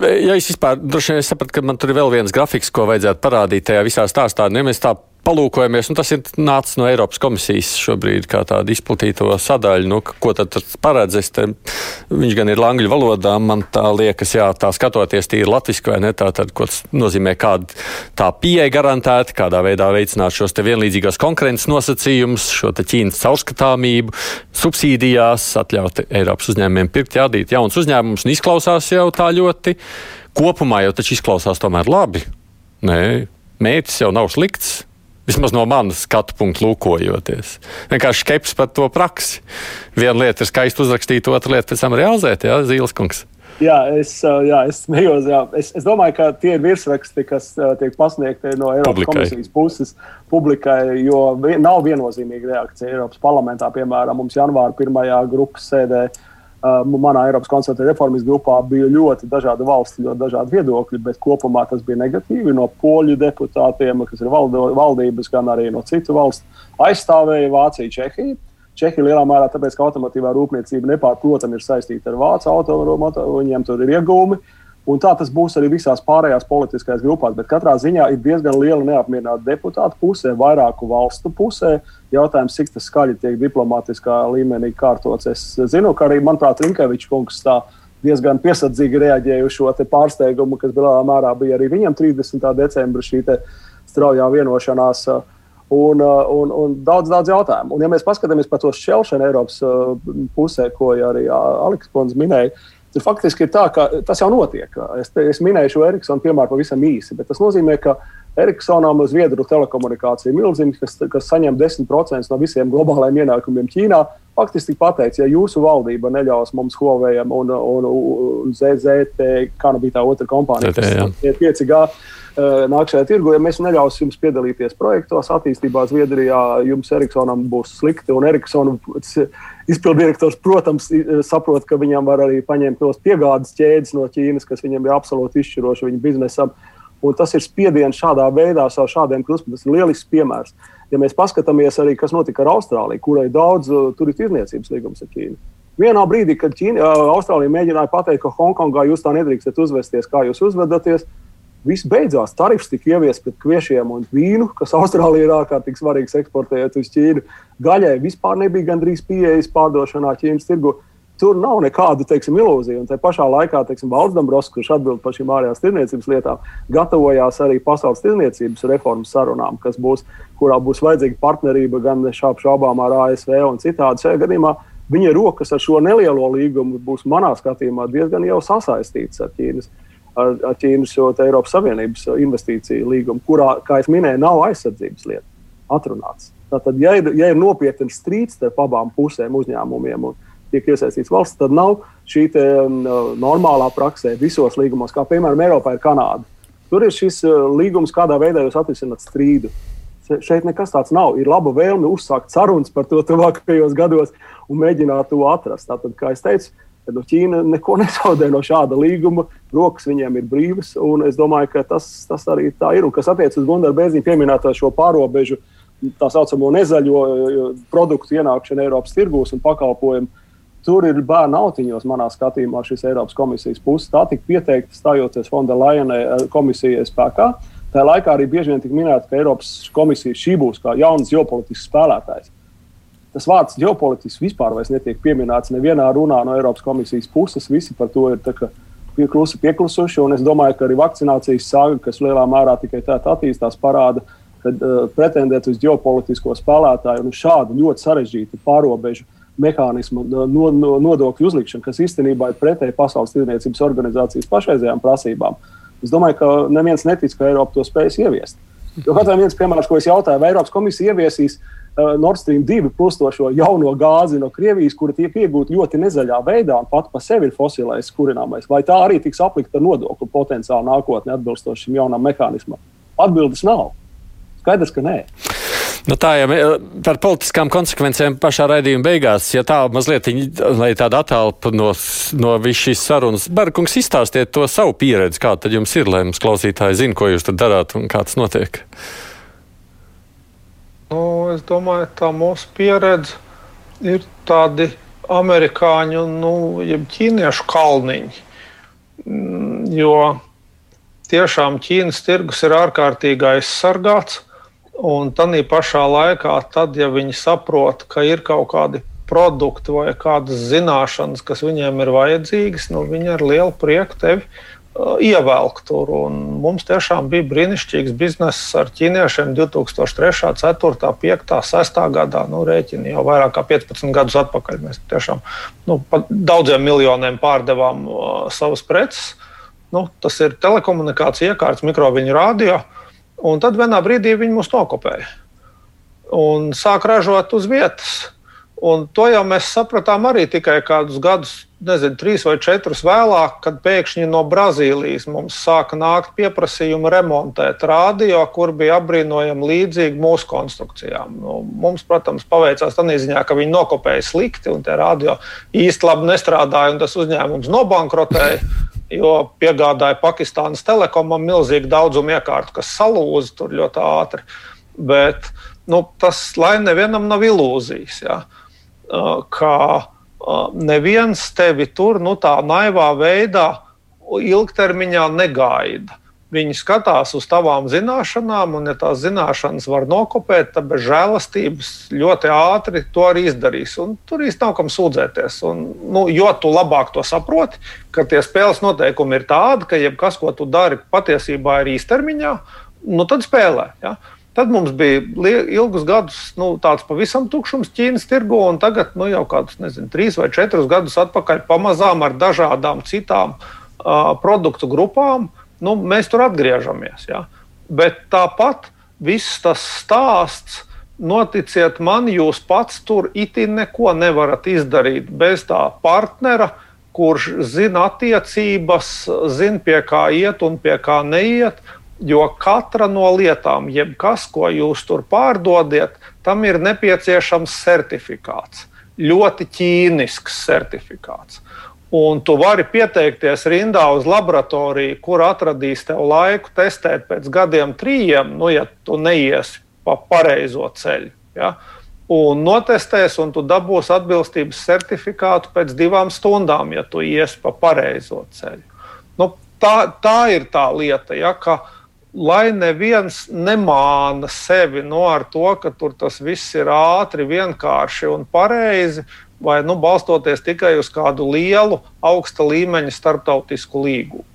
Ja es vispār droši vien sapratu, ka man tur ir vēl viens grafiks, ko vajadzētu parādīt tajā visā stāstā, nu, ja mēs tā palūkojamies, un tas ir nācis no Eiropas komisijas šobrīd kā tāda izplatīto sadaļu. Nu, ko tad paredz? Te, viņš gan ir angļu valodā, man tā liekas, jā, tā skatoties tīri latviski vai ne, tā tad, ko nozīmē, kāda tā pieeja garantēta, kādā veidā veicināt šos te vienlīdzīgās konkurences nosacījumus, šo te Ķīnas caurskatāmību, subsīdijās, atļaut Eiropas uzņēmumiem pirkt, jādīt jauns uzņēmums, un izklausās jau tā ļoti kopumā, jau taču izklausās tomēr labi. Nē, mērķis jau nav slikts. Vismaz no manas skatu punkta lūkojoties. Vienkārši skepsis par to praksi. Viena lieta ir skaisti uzrakstīt, otra lieta pēc tam realizēt, Jā, Zīles kungs. Jā, es, jā, es smējos. Jā. Es, es domāju, ka tie ir virsraksti, kas tiek pasniegti no Eiropas publikai. komisijas puses publikai, jo nav viennozīmīga reakcija Eiropas parlamentā. Piemēram, mums janvāra pirmajā grupas sēdē Uh, manā Eiropas konsultāciju reformas grupā bija ļoti dažādi valsti, ļoti dažādi viedokļi, bet kopumā tas bija negatīvi. No poļu deputātiem, kas ir valdo, valdības, gan arī no citu valstu aizstāvēja Vācija, Čehija. Čehija lielā mērā tāpēc, ka automotīvā rūpniecība nepārprotami ir saistīta ar vācu automotīvu, viņiem tur ir iegūmi. Uh, Un tā tas būs arī visās pārējās politiskajās grupās. Bet katrā ziņā ir diezgan liela neapmierināta deputāta pusē, vairāku valstu pusē. Jautājums, cik tas skaļi tiek diplomātiskā līmenī kārtots. Es zinu, ka arī, manuprāt, Rinkevičs kungs tā diezgan piesardzīgi reaģēja uz šo pārsteigumu, kas lielā mērā bija arī viņam 30. decembra šī straujā vienošanās. Un, un, un daudz, daudz jautājumu. Un, ja mēs paskatāmies par to šķelšanu Eiropas pusē, ko arī Aleks Pons minēja, Tur faktiski ir tā, ka tas jau notiek. Es, te, es minēju šo Eriksonu piemēru pavisam īsi, bet tas nozīmē, ka Ericssonam Zviedru telekomunikāciju milzīgs, kas, kas saņem 10% no visiem globālajiem ienākumiem Ķīnā. Faktiski pateica, ja jūsu valdība neļaus mums Huawei un, un, un ZZT, kā nu bija tā otra kompānija, kas ir 5G, nāk šajā tirgu, ja mēs neļausim jums piedalīties projektos, attīstībā Zviedrijā, jums Ericssonam būs slikti. Un Ericssona izpilddirektors, protams, saprot, ka viņam var arī paņemt tos piegādes ķēdes no Ķīnas, kas viņam ir absolūti izšķiroši viņa biznesam. Un tas ir spiediens šādā veidā, ar šādiem kruspunktiem. Tas ir lielisks piemērs. Ja mēs paskatāmies arī, kas notika ar Austrāliju, kurai daudz uh, tur ir tirdzniecības līgums ar Ķīnu. Vienā brīdī, kad Ķīna, uh, Austrālija mēģināja pateikt, ka Hongkongā jūs tā nedrīkstat uzvesties, kā jūs uzvedaties, viss beidzās. Tarifs tika ieviests pret kviešiem un vīnu, kas Austrālijā ir ārkārtīgi svarīgs eksportējot uz Ķīnu. Gaļai vispār nebija gandrīz pieejas pārdošanā Ķīnas tirgu. Tur nav nekādu teiksim, ilūziju. Un tā pašā laikā Valsts Dombrovskis, kurš atbild par šīm ārējās tirniecības lietām, gatavojās arī pasaules tirniecības reformas sarunām, kas būs, kurā būs vajadzīga partnerība gan šābām ar ASV un citādi. Šajā gadījumā viņa rokas ar šo nelielo līgumu būs manā skatījumā diezgan jau sasaistītas ar Ķīnas. Ar, ar Ķīnas Eiropas Savienības investīciju līgumu, kurā, kā jau minēju, nav aizsardzības lieta atrunāts. Tātad, ja ir, ja ir nopietns strīds starp abām pusēm, uzņēmumiem un, tiek iesaistīts valsts, tad nav šī te, um, normālā praksē visos līgumos, kā piemēram Eiropā ir Kanāda. Tur ir šis uh, līgums, kādā veidā jūs atrisināt strīdu. Šeit nekas tāds nav. Ir laba vēlme uzsākt sarunas par to tuvākajos gados un mēģināt to atrast. Tātad, kā jau teicu, nu, Ķīna neko nezaudē no šāda līguma. Rokas viņiem ir brīvas, un es domāju, ka tas, tas arī tā ir. Un kas attiecas uz Gunārs Bēziņu pieminēto šo pārobežu, tā saucamo nezaļo produktu ienākšanu Eiropas tirgūs un pakalpojumu Tur ir bērnu autiņos, manā skatījumā, šis Eiropas komisijas puses. Tā tika pieteikta stājoties Fonda Lajanai eh, komisijai spēkā. Tā laikā arī bieži vien tika minēta, ka Eiropas komisija šī būs kā jauns ģeopolitisks spēlētājs. Tas vārds ģeopolitisks vispār netiek pieminēts nevienā runā no Eiropas komisijas puses. Visi par to ir pieklusi, pieklusuši. Es domāju, ka arī vakcinācijas sāga, kas lielā mērā tikai tādā attīstās, parāda, ka uh, pretendēt uz ģeopolitisko spēlētāju un šādu ļoti sarežģītu pārobežu mehānismu no, no, nodokļu uzlikšanu, kas īstenībā ir pretēji Pasaules tirdzniecības organizācijas pašreizējām prasībām. Es domāju, ka neviens netic, ka Eiropa to spēs ieviest. Jo katrs viens piemērs, ko es jautāju, vai Eiropas komisija ieviesīs uh, Nord Stream 2 plustošo jauno gāzi no Krievijas, kura tiek iegūta ļoti nezaļā veidā un pat par sevi ir fosilais kurināmais, vai tā arī tiks aplikta ar nodokļu potenciālu nākotnē atbilstoši šim jaunam mehānismam? Atbildes nav. Skaidrs, ka nē. Nu, tā jau par politiskām konsekvencēm pašā raidījuma beigās. Ja tā mazliet, lai tāda attālpa no, no visas šīs sarunas, Barkungs, izstāstiet to savu pieredzi, kā tad jums ir, lai mums klausītāji zina, ko jūs tur darāt un kā tas notiek. Nu, es domāju, tā mūsu pieredze ir tādi amerikāņu, nu, jeb ķīniešu kalniņi. Mm, jo tiešām Ķīnas tirgus ir ārkārtīgi aizsargāts Un tādā pašā laikā, tad, ja viņi saprot, ka ir kaut kādi produkti vai kādas zināšanas, kas viņiem ir vajadzīgas, nu, viņi ar lielu prieku tevi ievelk tur. Un mums tiešām bija brīnišķīgs bizness ar ķīniešiem 2003, 2004, 5, 6 gadā. Nu, rēķini jau vairāk kā 15 gadus atpakaļ. Mēs tiešām nu, daudziem miljoniem pārdevām uh, savas preces. Nu, tas ir telekomunikācija iekārtas, mikroviņu radio. Uh, Un tad vienā brīdī viņi mūs nokopēja un sāk ražot uz vietas. Un to jau mēs sapratām arī tikai kādus gadus, nezinu, trīs vai četrus vēlāk, kad pēkšņi no Brazīlijas mums sāka nākt pieprasījumi remontēt radio, kur bija apbrīnojami līdzīgi mūsu konstrukcijām. Nu, mums, protams, paveicās tādā ziņā, ka viņi nokopēja slikti un tie radio īsti labi nestrādāja, un tas uzņēmums nobankrotēja jo piegādāja Pakistānas telekomam milzīgu daudzumu iekārtu, kas salūza tur ļoti ātri. Bet nu, tas, lai nevienam nav ilūzijas, ja, ka neviens tevi tur nu, tā naivā veidā ilgtermiņā negaida. Viņi skatās uz tavām zināšanām, un, ja tās zināšanas var nokopēt, tad bez žēlastības ļoti ātri to arī izdarīs. Un tur īstenībā nav kam sūdzēties. Un, nu, jo tu labāk to saproti, ka tie spēles noteikumi ir tādi, ka jebkas, ko tu dari, patiesībā ir īstermiņā, nu, tad spēlē. Ja? Tad mums bija ilgus gadus nu, tāds pavisam tukšums Ķīnas tirgu, un tagad nu, jau kādus nezinu, trīs vai četrus gadus atpakaļ pamazām ar dažādām citām uh, produktu grupām nu, mēs tur atgriežamies. Ja? Bet tāpat viss tas stāsts, noticiet man, jūs pats tur itin neko nevarat izdarīt bez tā partnera, kurš zina attiecības, zina pie kā iet un pie kā neiet. Jo katra no lietām, jebkas, ko jūs tur pārdodiet, tam ir nepieciešams certifikāts. Ļoti ķīnisks certifikāts. Un tu vari pieteikties rindā uz laboratoriju, kur atradīs tev laiku testēt pēc gadiem, trījiem, nu, ja tu neiesi pa pareizo ceļu. Ja? Un notestēs, un tu dabūsi atbilstības certifikātu pēc divām stundām, ja tu iesi pa pareizo ceļu. Nu, tā, tā ir tā lieta, ja, ka, lai neviens nemāna sevi no ar to, ka tur tas viss ir ātri, vienkārši un pareizi, vai nu, balstoties tikai uz kādu lielu, augsta līmeņa starptautisku līgumu.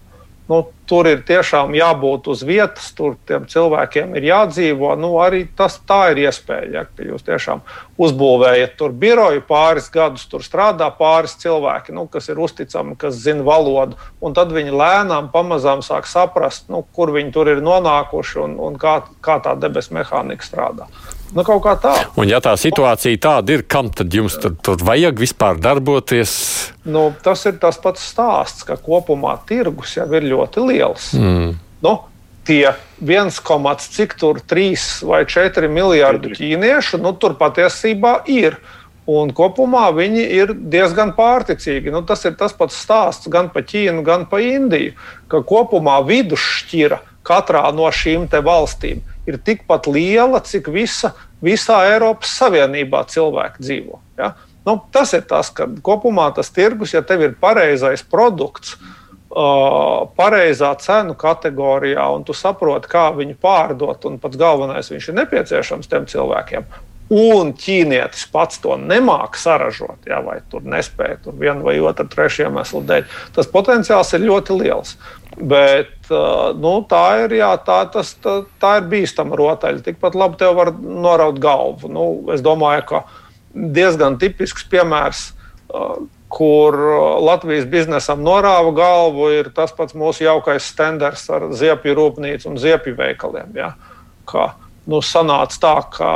Nu, tur ir tiešām jābūt uz vietas, tur tiem cilvēkiem ir jādzīvo. Nu, arī tas tā ir iespēja. Ja, ka jūs tiešām uzbūvējat tur biroju pāris gadus, tur strādā pāris cilvēki, nu, kas ir uzticami, kas zina valodu. Un tad viņi lēnām, pamazām sāk saprast, nu, kur viņi tur ir nonākuši un, un kā, kā tā debesu mehānika strādā. Nu, kaut kā tā. Un, ja tā situācija tāda ir, kam tad jums tur, tur vajag vispār darboties? Nu, tas ir tas pats stāsts, ka kopumā tirgus jau ir ļoti liels. Mm. Nu, tie 1, cik tur 3 vai 4 miljardi ķīniešu, nu, tur patiesībā ir. Un kopumā viņi ir diezgan pārticīgi. Nu, tas ir tas pats stāsts gan par Ķīnu, gan par Indiju. Ka kopumā vidusšķira katrā no šīm valstīm ir tikpat liela, cik visa, visā Eiropas Savienībā cilvēki dzīvo. Ja? Nu, tas ir tas, ka kopumā tas tirgus, ja tev ir pareizais produkts, uh, pareizā cenu kategorijā, un tu saproti, kā viņu pārdot, un pats galvenais, viņš ir nepieciešams tiem cilvēkiem. Un ķīnietis pats to nemāķi saražot, ja, vai tur nespēja tur vienu vai otru, trešo iemeslu dēļ. Tas potenciāls ir ļoti liels. Bet nu, tā ir, jā, tā, tas, tā, tā ir bīstama rotaļa. Tikpat labi tev var noraut galvu. Nu, es domāju, ka diezgan tipisks piemērs, kur Latvijas biznesam norāva galvu, ir tas pats mūsu jaukais standarts ar ziepju rūpnīcu un ziepju veikaliem. Ja? Kā, nu, sanāca tā, ka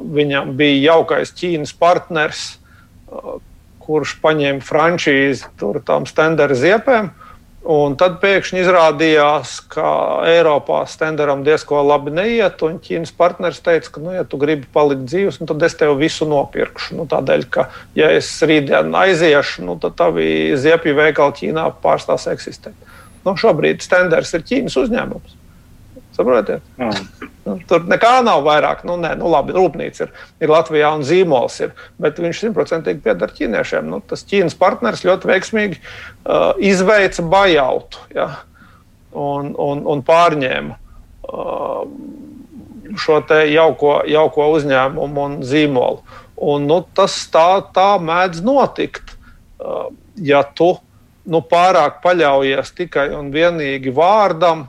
viņam bija jaukais Ķīnas partners, kurš paņēma frančīzi tam standarta ziepēm Un tad pēkšņi izrādījās, ka Eiropā stenderam diezko labi neiet, un Ķīnas partneris teica, ka, nu, ja tu gribi palikt dzīves, nu, tad es tev visu nopirkšu. Nu, tādēļ, ka, ja es rītdien aiziešu, nu, tad tavi ziepju veikali Ķīnā pārstās eksistēt. Nu, šobrīd stenders ir Ķīnas uzņēmums. Saprotiet? Nu, tur nekā nav vairāk. Nu, nē, nu, labi, rūpnīca ir, ir Latvijā un zīmols ir, bet viņš simtprocentīgi pieder ķīniešiem. Nu, tas Ķīnas partneris ļoti veiksmīgi uh, izveica bajautu ja, un, un, un pārņēma uh, šo jauko, jauko uzņēmumu un zīmolu. Un, nu, tas tā, tā mēdz notikt, uh, ja tu nu, pārāk paļaujies tikai un vienīgi vārdam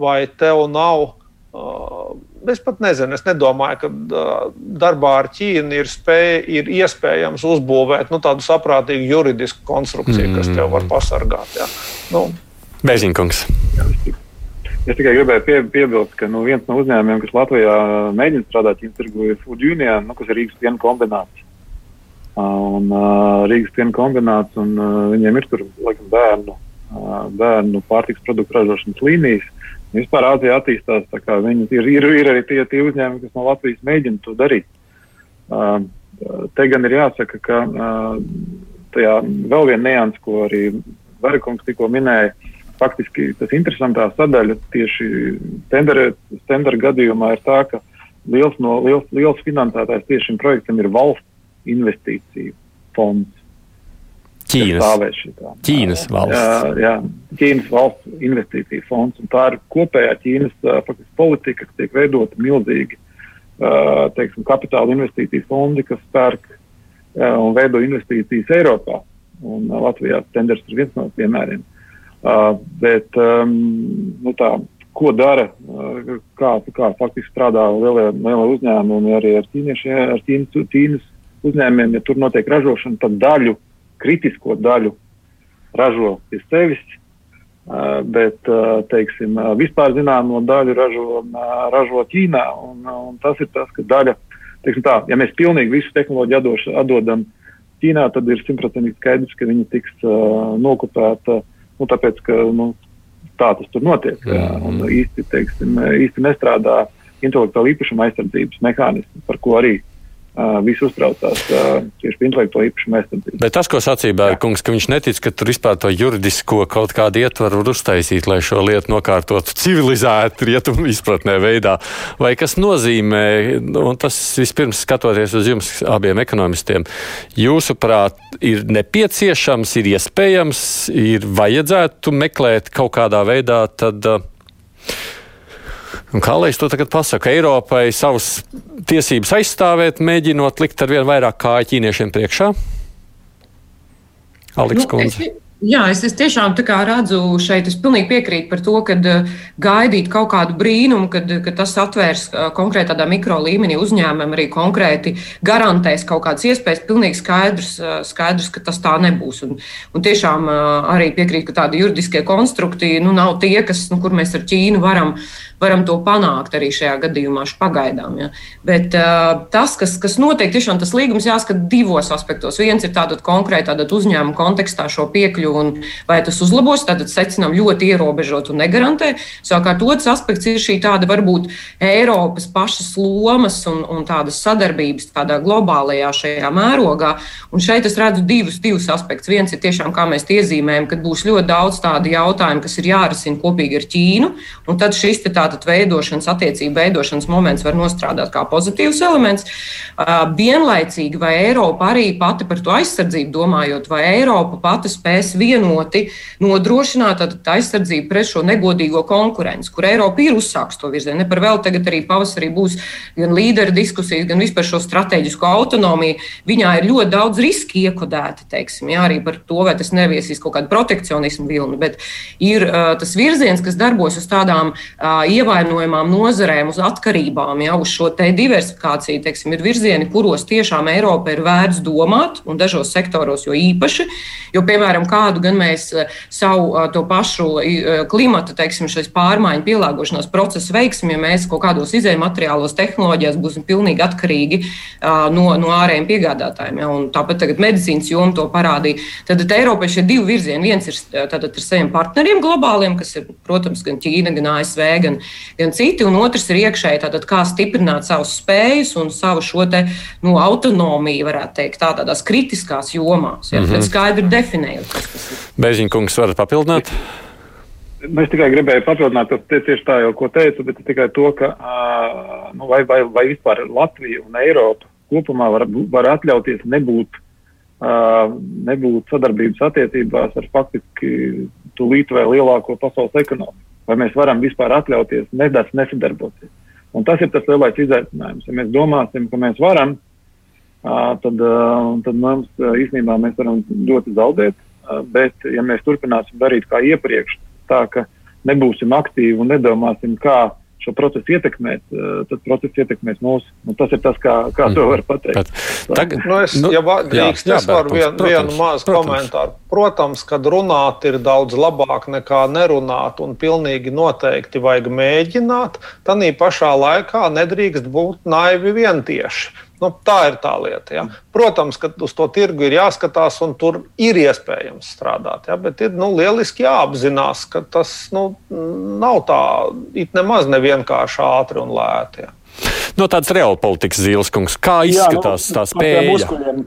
vai tev nav. Uh, es pat nezinu, es nedomāju, ka uh, darbā ar Ķīnu ir, spēj, ir iespējams uzbūvēt nu, tādu saprātīgu juridisku konstrukciju, mm. kas tev var pasargāt. Ja. Nu. Bēziņkungs. Es tikai gribēju pie, piebilst, ka nu, viens no uzņēmumiem, kas Latvijā mēģina strādāt Ķīnas tirgu, ir Food Union, nu, kas ir Rīgas piena kombināts. Un, uh, Rīgas piena kombināts, un uh, viņiem ir tur laikam, bērnu, uh, bērnu pārtiks produktu ražošanas līnijas. Vispār Āzija attīstās, viņi ir, ir, ir arī tie, tie uzņēmumi, kas no Latvijas mēģina to darīt. Uh, te gan ir jāsaka, ka uh, tajā vēl viena nianses, ko arī Verikungs tikko minēja, faktiski tas interesantā sadaļa tieši tendera gadījumā ir tā, ka liels, no, liels, liels finansētājs tieši šim projektam ir valsts investīciju fonds. Ķīnas, Ķīnas valsts. Jā, jā, Ķīnas valsts investīcija fonds. Tā ir kopējā Ķīnas faktiski, politika, kas tiek veidota milzīgi teiksim, kapitāla investīciju fondi, kas pērk un veido investīcijas Eiropā. Un Latvijā tenders ir viens no piemēriem. Bet, nu tā, ko dara, kā, kā faktiski strādā lielie, lielie uzņēmumi arī ar, ķīnieši, ar Ķīnas, Ķīnas uzņēmumiem, ja tur notiek ražošana, tad daļu kritisko daļu ražo pie sevis. bet teiksim, vispār zināmo daļu ražo, ražo Ķīnā. Un, un tas ir tas, ka daļa, teiksim tā, ja mēs pilnīgi visu tehnoloģiju atdoš, atdodam Ķīnā, tad ir simtprocentīgi skaidrs, ka viņi tiks uh, nokopēta, nu, tāpēc, ka nu, tā tas tur notiek. Mm. Un īsti, teiksim, īsti nestrādā intelektuāla īpašuma aizsardzības mehānismi, par ko arī visi uztraucās tieši par intelektuālo īpašumu aizsardzību. Bet tas, ko sacīja Bērkungs, ka viņš netic, ka tur vispār to juridisko kaut kādu ietvaru var uztaisīt, lai šo lietu nokārtotu civilizētu rietumu izpratnē veidā, vai kas nozīmē, un tas vispirms skatoties uz jums abiem ekonomistiem, jūsuprāt, ir nepieciešams, ir iespējams, ir vajadzētu meklēt kaut kādā veidā tad. Uh, Un kā lai es to tagad pasaku, Eiropai savas tiesības aizstāvēt, mēģinot likt ar vien vairāk kāju ķīniešiem priekšā? Aliks nu, Kundze. Jā, es, es tiešām redzu šeit, es pilnīgi piekrītu par to, ka uh, gaidīt kaut kādu brīnumu, kad, kad tas atvērs uh, konkrēti tādā mikro līmenī uzņēmumam, arī konkrēti garantēs kaut kādas iespējas, pilnīgi skaidrs, uh, skaidrs ka tas tā nebūs. Un, un tiešām arī piekrītu, ka tādi juridiskie konstrukti nu, nav tie, kas, nu, kur mēs ar Ķīnu varam varam to panākt arī šajā gadījumā, pagaidām. Ja. Bet tas, kas, kas notiek, tiešām tas līgums jāskata divos aspektos. Viens ir tātad konkrēti tātad uzņēmuma kontekstā šo piekļuvu un vai tas uzlabos, tad secinām ļoti ierobežot un negarantē. Savukārt otrs aspekts ir šī tāda varbūt Eiropas pašas lomas un, un tādas sadarbības tādā globālajā šajā mērogā. Un šeit es redzu divus, divus aspektus. Viens ir tiešām, kā mēs iezīmējam, ka būs ļoti daudz tādu jautājumu, kas ir jārisina kopīgi ar Ķīnu. Un tad šis tā tātad veidošanas, attiecību veidošanas moments var nostrādāt kā pozitīvs elements. Vienlaicīgi, vai Eiropa arī pati par to aizsardzību domājot, vai Eiropa pati spēs vienoti nodrošināt aizsardzību pret šo negodīgo konkurenci, kur Eiropa ir uzsākusi to virzienu. Ne par vēl tagad arī pavasarī būs gan līderu diskusijas, gan vispār šo strateģisko autonomiju. Viņā ir ļoti daudz riski iekodēti, teiksim, jā, arī par to, vai tas neviesīs kaut kādu protekcionismu vilni, bet ir uh, tas virziens, kas darbojas uz tādām uh, ievainojamām nozarēm, uz atkarībām, jau uz šo diversifikāciju, teiksim, ir virzieni, kuros tiešām Eiropa ir vērts domāt, un dažos sektoros jo īpaši. Jo, piemēram, kādu gan mēs eh, savu eh, to pašu eh, klimata, teiksim, šīs pārmaiņu pielāgošanās procesu veiksim, ja mēs kaut kādos izējuma materiālos, tehnoloģijās būsim pilnīgi atkarīgi no, no ārējiem piegādātājiem. Ja, tāpat tagad medicīnas joma to parādīja. Tad Eiropai šie divi virzieni. Viens ir tātad ar saviem partneriem globāliem, kas ir, protams, gan Ķīna, gan ASV, gan, gan citi, un otrs ir iekšēji, tātad kā stiprināt savus spējas un savu šo te, nu, autonomiju, varētu teikt, tā, tādās kritiskās jomās. Ja, mm -hmm. Skaidri definējot, kas tas ir. Bēziņkungs, varat papildināt? Nu, es tikai gribēju papildināt, tas tieši tā jau, ko teicu, bet tikai to, ka nu, vai, vai, vai vispār Latvija un Eiropa kopumā var, var atļauties nebūt, nebūt sadarbības attiecībās ar faktiski tūlīt vai lielāko pasaules ekonomiku vai mēs varam vispār atļauties nedaudz nesadarboties. Un tas ir tas lielais izaicinājums. Ja mēs domāsim, ka mēs varam, tad, tad mums īstenībā mēs varam ļoti zaudēt. Bet, ja mēs turpināsim darīt kā iepriekš, tā ka nebūsim aktīvi un nedomāsim, kā šo procesu ietekmēt, eh, tad process ietekmēs mūs. Un tas ir tas, kā, kā to var pateikt. Bet, tagad, nu es, nu, ja drīkst, jā, jā, es varu vien, protams, vienu mazu komentāru. Protams, kad runāt ir daudz labāk nekā nerunāt, un pilnīgi noteikti vajag mēģināt, tad pašā laikā nedrīkst būt naivi vientieši. Nu, tā ir tā lieta. Ja. Protams, ka uz to tirgu ir jāskatās, un tur ir iespējams strādāt. Ja, bet ir nu, lieliski jāapzinās, ka tas nu, nav tā it nemaz nevienkārši ātri un lēti. Ja. No tādas reāla politikas zīles, kungs, kā izskatās jā, nu, tā spēja?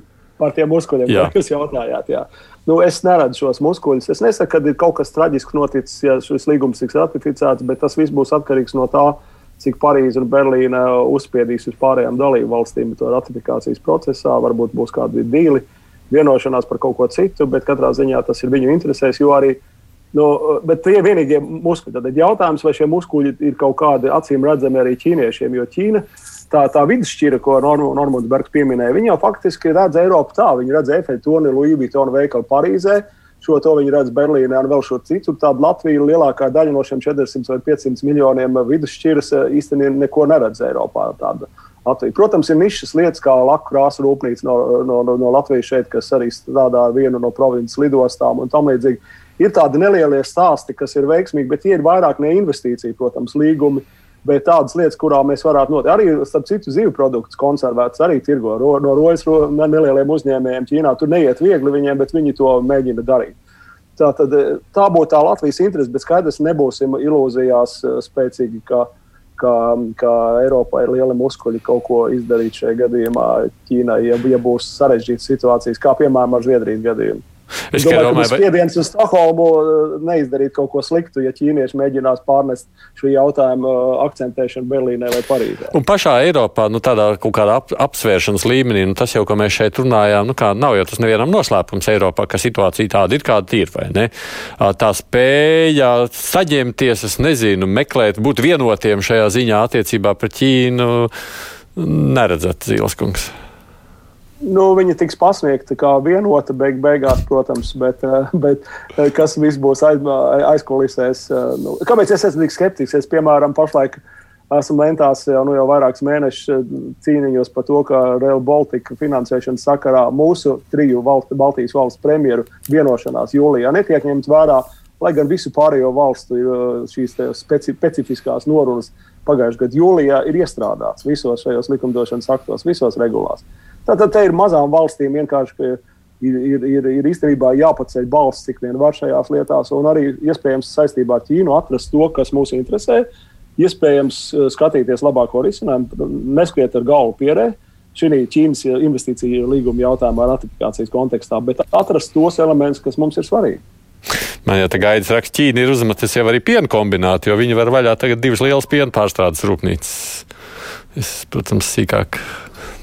Par tiem muskuļiem, kā jūs jautājāt. Jā. Nu, es neredzu šos muskuļus. Es nesaku, ka ir kaut kas traģisks noticis, ja šis līgums tiks ratificēts, bet tas viss būs atkarīgs no tā, uh, cik Parīze un Berlīna uzspiedīs uz pārējām dalību valstīm to ratifikācijas procesā. Varbūt būs kādi dīli, vienošanās par kaut ko citu, bet katrā ziņā tas ir viņu interesēs. Arī nu, tie ir vienīgie muskuļi. Tad jautājums, vai šie muskuļi ir kaut kādi acīm redzami arī ķīniešiem, jo Ķīna. Tā, tā vidusšķira, ko Normons Bergs pieminēja, viņa jau faktiski redz Eiropu tā. Viņa redz toni, Louis Vuitton veikalu Parīzē, uh, Šo to viņi redz Berlīnē un vēl šo citu. Tāda Latvija lielākā daļa no šiem 400 vai 500 miljoniem vidusšķiras eh, īstenībā neko neredz Eiropā. Tāda Latviju. Protams, ir nišas lietas, kā laku krāsa rūpnīca no, no, no, no Latvijas šeit, kas arī strādā vienu no provinces lidostām un tam līdzīgi. Ir tādi nelielie stāsti, kas ir veiksmīgi, bet tie ir vairāk ne investīcija, protams, līgumi. Bet tādas lietas, kurām mēs varētu notikt, arī starp citu zivju produktus konservētus, arī tirgo ro, no rojas ro, nelieliem uzņēmējiem Ķīnā. Tur neiet viegli viņiem, bet viņi to mēģina darīt. Tā, tad, tā būtu tā Latvijas interese, bet skaidrs, nebūsim ilūzijās eh, spēcīgi, ka, ka, ka Eiropā ir lieli muskuļi kaut ko izdarīt šajā gadījumā Ķīnai, ja, ja būs sarežģītas situācijas, kā piemēram ar Zviedrijas gadījumu. Es domāju, domāju, ka spiediens uz Stokholmu uh, neizdarīt kaut ko sliktu, ja ķīnieši mēģinās pārnest šo jautājumu uh, akcentēšanu Berlīnē vai Parīzē. Un pašā Eiropā, nu, tādā kaut kādā ap, apsvēršanas līmenī, nu, tas jau, ko mēs šeit runājām, nu, kā, nav jau tas nevienam noslēpums Eiropā, ka situācija tāda ir, kāda ir, vai ne? Tā spēja saģemties, es nezinu, meklēt, būt vienotiem šajā ziņā attiecībā pret Ķīnu, neredzat, Zīleskungs. Nu, viņa tiks pasniegta kā vienota beig beigās, protams, bet, eh, bet eh, kas viss būs aiz, aizkulisēs. Eh, nu, kāpēc es esmu tik skeptisks? Es, piemēram, pašlaik esmu lentās jau, nu, jau vairākus mēnešus cīniņos par to, ka Rail Baltica finansēšanas sakarā mūsu triju valstu, Baltijas valstu premjeru vienošanās jūlijā netiek ņemts vērā, lai gan visu pārējo valstu šīs speci specifiskās norunas pagājušajā gadā jūlijā ir iestrādāts visos šajos likumdošanas aktos, visos regulās. Tātad te ir mazām valstīm vienkārši ir, ir, ir, ir īstenībā jāpaceļ balss, cik vien var šajās lietās, un arī iespējams saistībā ar Ķīnu atrast to, kas mūs interesē. Iespējams, eh, skatīties labāko risinājumu, neskiet ar galvu pierē šī Ķīnas investīciju līguma jautājumā, ratifikācijas kontekstā, bet atrast tos elementus, kas mums ir svarīgi. Man jau te gaidas raksts, Ķīna ir uzmetusi jau arī piena kombinātu, jo viņi var vaļā tagad divas lielas piena pārstrādes rūpnīcas. Es, protams, sīkāk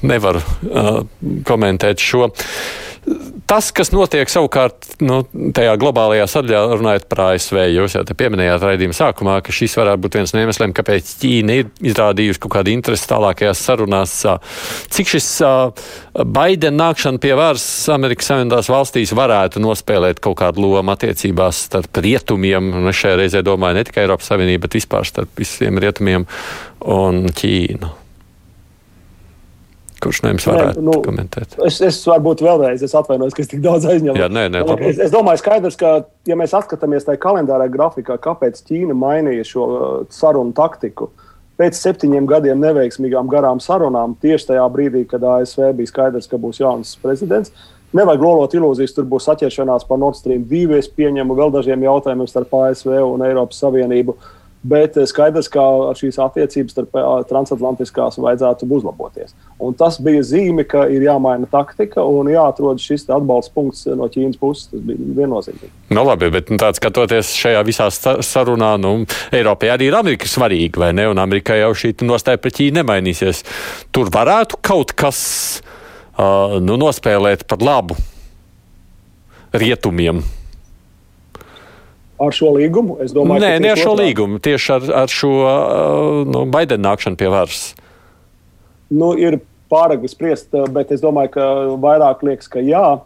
nevaru uh, komentēt šo. Tas, kas notiek savukārt nu, tajā globālajā sadaļā, runājot par ASV, jūs jau te pieminējāt raidījuma sākumā, ka šis varētu būt viens no iemesliem, kāpēc Ķīna ir izrādījusi kaut kādu interesi tālākajās sarunās. Cik šis Baidena nākšana pie varas Amerikas Savienotās valstīs varētu nospēlēt kaut kādu lomu attiecībās starp rietumiem, un es šajā reizē domāju ne tikai Eiropas Savienību, bet vispār starp visiem rietumiem un Ķīnu? Kurš no jums varētu nē, nu, komentēt? Es, es varbūt vēlreiz es atvainojos, ka es tik daudz aizņemu. Jā, nē, nē, es, es domāju, skaidrs, ka, ja mēs atskatāmies tajā kalendārā grafikā, kāpēc Ķīna mainīja šo uh, sarunu taktiku, pēc septiņiem gadiem neveiksmīgām garām sarunām, tieši tajā brīdī, kad ASV bija skaidrs, ka būs jauns prezidents, nevajag lolot ilūzijas, tur būs atķeršanās par Nord Stream 2. Es pieņemu vēl dažiem jautājumiem starp ASV un Eiropas Savienību. Uh, Bet eh, skaidrs, ka šīs attiecības starp eh, transatlantiskās vajadzētu uzlaboties. Un tas bija zīme, ka ir jāmaina taktika un jāatrod šis atbalsta punkts no Ķīnas puses. Tas bija viennozīmīgi. Nu, labi, bet nu, tāds skatoties šajā visā sarunā, nu, Eiropai arī ir Amerika svarīga, vai ne? Un Amerikai jau šī nostāja pret Ķīnu nemainīsies. Tur varētu kaut kas uh, nu, nospēlēt par labu rietumiem ar šo līgumu. Domāju, Nē, ne ar šo otrā. līgumu, tieši ar, ar šo nu, Baidena nākšanu pie varas. Nu, ir pārāk spriest, bet es domāju, ka vairāk liekas, ka jā.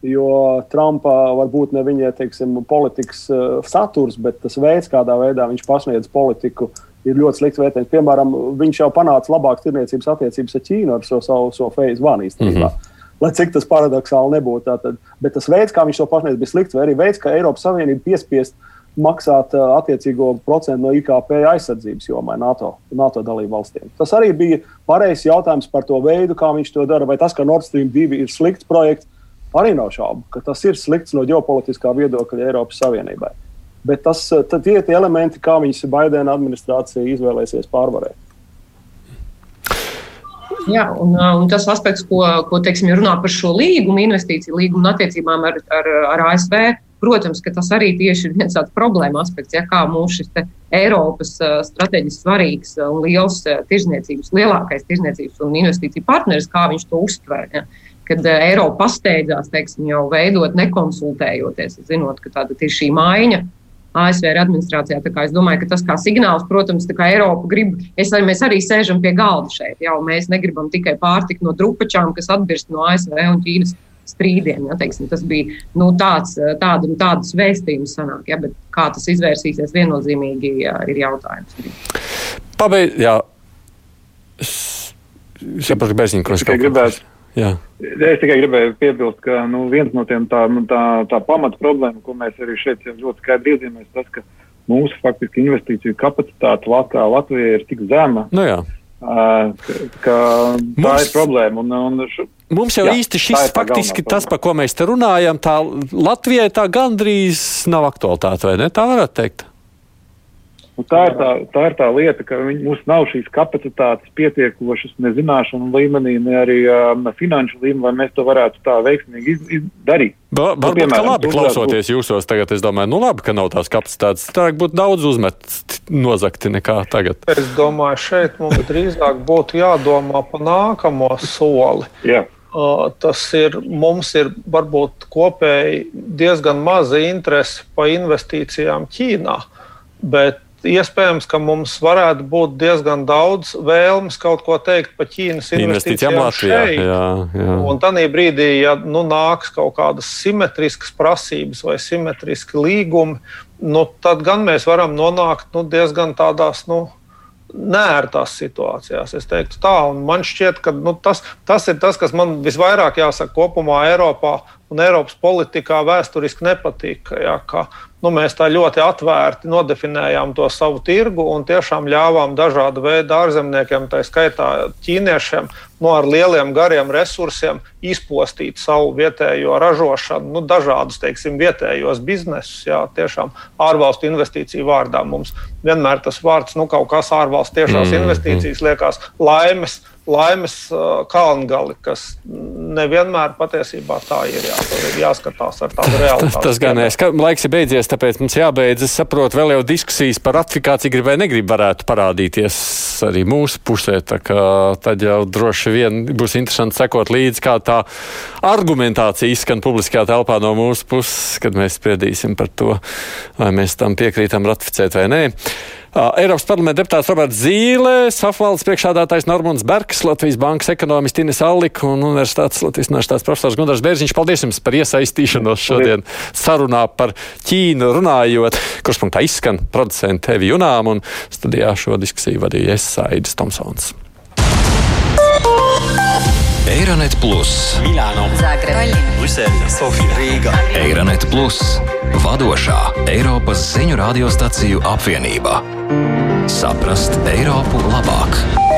Jo Trumpa varbūt ne viņa teiksim, politikas saturs, bet tas veids, kādā veidā viņš pasniedz politiku, ir ļoti slikts vērtējums. Piemēram, viņš jau panāca labākas tirniecības attiecības ar Ķīnu ar šo savu so phase one īstenībā. Mm -hmm lai cik tas paradoxāli nebūtu. Tātad. Bet tas veids, kā viņš to pasniedz, bija slikts, vai arī veids, kā Eiropas Savienība piespiest maksāt uh, attiecīgo procentu no IKP aizsardzības jomai NATO, NATO dalību valstīm. Tas arī bija pareizs jautājums par to veidu, kā viņš to dara. Vai tas, ka Nord Stream 2 ir slikts projekts, arī nav šaubu, ka tas ir slikts no ģeopolitiskā viedokļa Eiropas Savienībai. Bet tas, tie ir tie elementi, kā viņas Baidena administrācija izvēlēsies pārvarēt. Jā, un, un tas aspekts, ko, ko teiksim, runā par šo līgumu, investīciju līgumu un attiecībām ar, ar, ar ASV, protams, ka tas arī tieši ir viens tāds problēma aspekts, ja, kā mūsu šis Eiropas strateģiski svarīgs un liels tirzniecības, lielākais tirzniecības un investīciju partneris, kā viņš to uztver. Ja. Kad Eiropa pasteidzās, teiksim, jau veidot, nekonsultējoties, zinot, ka tāda ir šī maiņa ASV ir administrācijā. Es domāju, ka tas kā signāls, protams, kā Eiropa grib, es, mēs arī sēžam pie galda šeit. Jau mēs negribam tikai pārtiku no drupačām, kas atbirst no ASV un Ķīnas strīdiem. Ja, teiksim, tas bija nu, tāds, tādu, tādus vēstījumus sanāk, ja, bet kā tas izvērsīsies viennozīmīgi ja, ir jautājums. Pabeig, jā. saprotu, ka Bērziņš tikai gribētu. Jā. Es tikai gribēju piebilst, ka nu, viens no tiem tā, nu, tā, tā pamata problēma, ko mēs arī šeit ļoti skaidri iezīmējam, tas, ka mūsu faktiski investīciju kapacitāte Latvijā, Latvijā ir tik zema. Nu, jā. Ka, ka mums, tā ir problēma. Un, un š, mums jau jā, īsti šis faktiski tas, par ko mēs te runājam, tā Latvijai tā gandrīz nav aktualitāte, vai ne? Tā varētu teikt. Un tā, ir tā, tā ir tā lieta, ka viņi, mums nav šīs kapacitātes pietiekošas ne zināšanu līmenī, ne arī um, finanšu līmenī, lai mēs to varētu tā veiksmīgi iz, izdarīt. Ba, nu, varbūt, piemēram, labi klausoties jūsos tagad, es domāju, nu labi, ka nav tās kapacitātes. Tā būtu daudz uzmet nozakti nekā tagad. Es domāju, šeit mums drīzāk būtu jādomā par nākamo soli. Jā. Uh, tas ir, mums ir varbūt kopēji diezgan maza interese par investīcijām Ķīnā, bet Iespējams, ka mums varētu būt diezgan daudz vēlmes kaut ko teikt par Ķīnas investīcijām, Latvijā. Jā, jā. Un tādā brīdī, ja nu, nāks kaut kādas simetriskas prasības vai simetriski līgumi, nu, tad gan mēs varam nonākt nu, diezgan tādās. Nu, Nērtās situācijās. Es teiktu, tā, un man šķiet, ka nu, tas, tas ir tas, kas man visvairāk jāsaka kopumā Eiropā un Eiropas politikā vēsturiski nepatīk. Ja, ka nu, mēs tā ļoti atvērti nodefinējām to savu tirgu un tiešām ļāvām dažādu veidu ārzemniekiem, tā skaitā ķīniešiem, nu, ar lieliem gariem resursiem izpostīt savu vietējo ražošanu, nu, dažādus teiksim, vietējos biznesus. Jā, tiešām ārvalstu investīciju vārdā mums vienmēr tas vārds, nu, kaut kas ārvalstu tiešās mm, investīcijas liekas laimes laimes kalngali, kas nevienmēr patiesībā tā ir. Jā, ir jāskatās ar tādu realitāti. Tas, tas gan ir. Laiks ir beidzies, tāpēc mums jābeidz. Es saprotu, vēl jau diskusijas par ratifikāciju grib vai negrib varētu parādīties arī mūsu pusē. Tad jau droši vien būs interesanti sekot līdzi, kā tā argumentācija izskan publiskajā telpā no mūsu puses, kad mēs spriedīsim par to, vai mēs tam piekrītam ratificēt vai nē. Eiropas parlamenta deputāts Roberts Zīle, Safvaldes priekšādātājs Normons Bergs, Latvijas bankas ekonomists Ines Allika un Universitātes Latvijas Universitātes profesors Gunārs Bērziņš. Paldies jums par iesaistīšanos šodien sarunā par Ķīnu runājot, kurš punktā izskan producenti Evi Junām un studijā šo diskusiju vadīja es Saidis Tomsons. Eironet Plus, Milāno, Zagreba, Brisele, Sofija, Rīga. Eironet Plus, vadošā Eiropas ziņu radiostaciju apvienība. Saprast Eiropu labāk!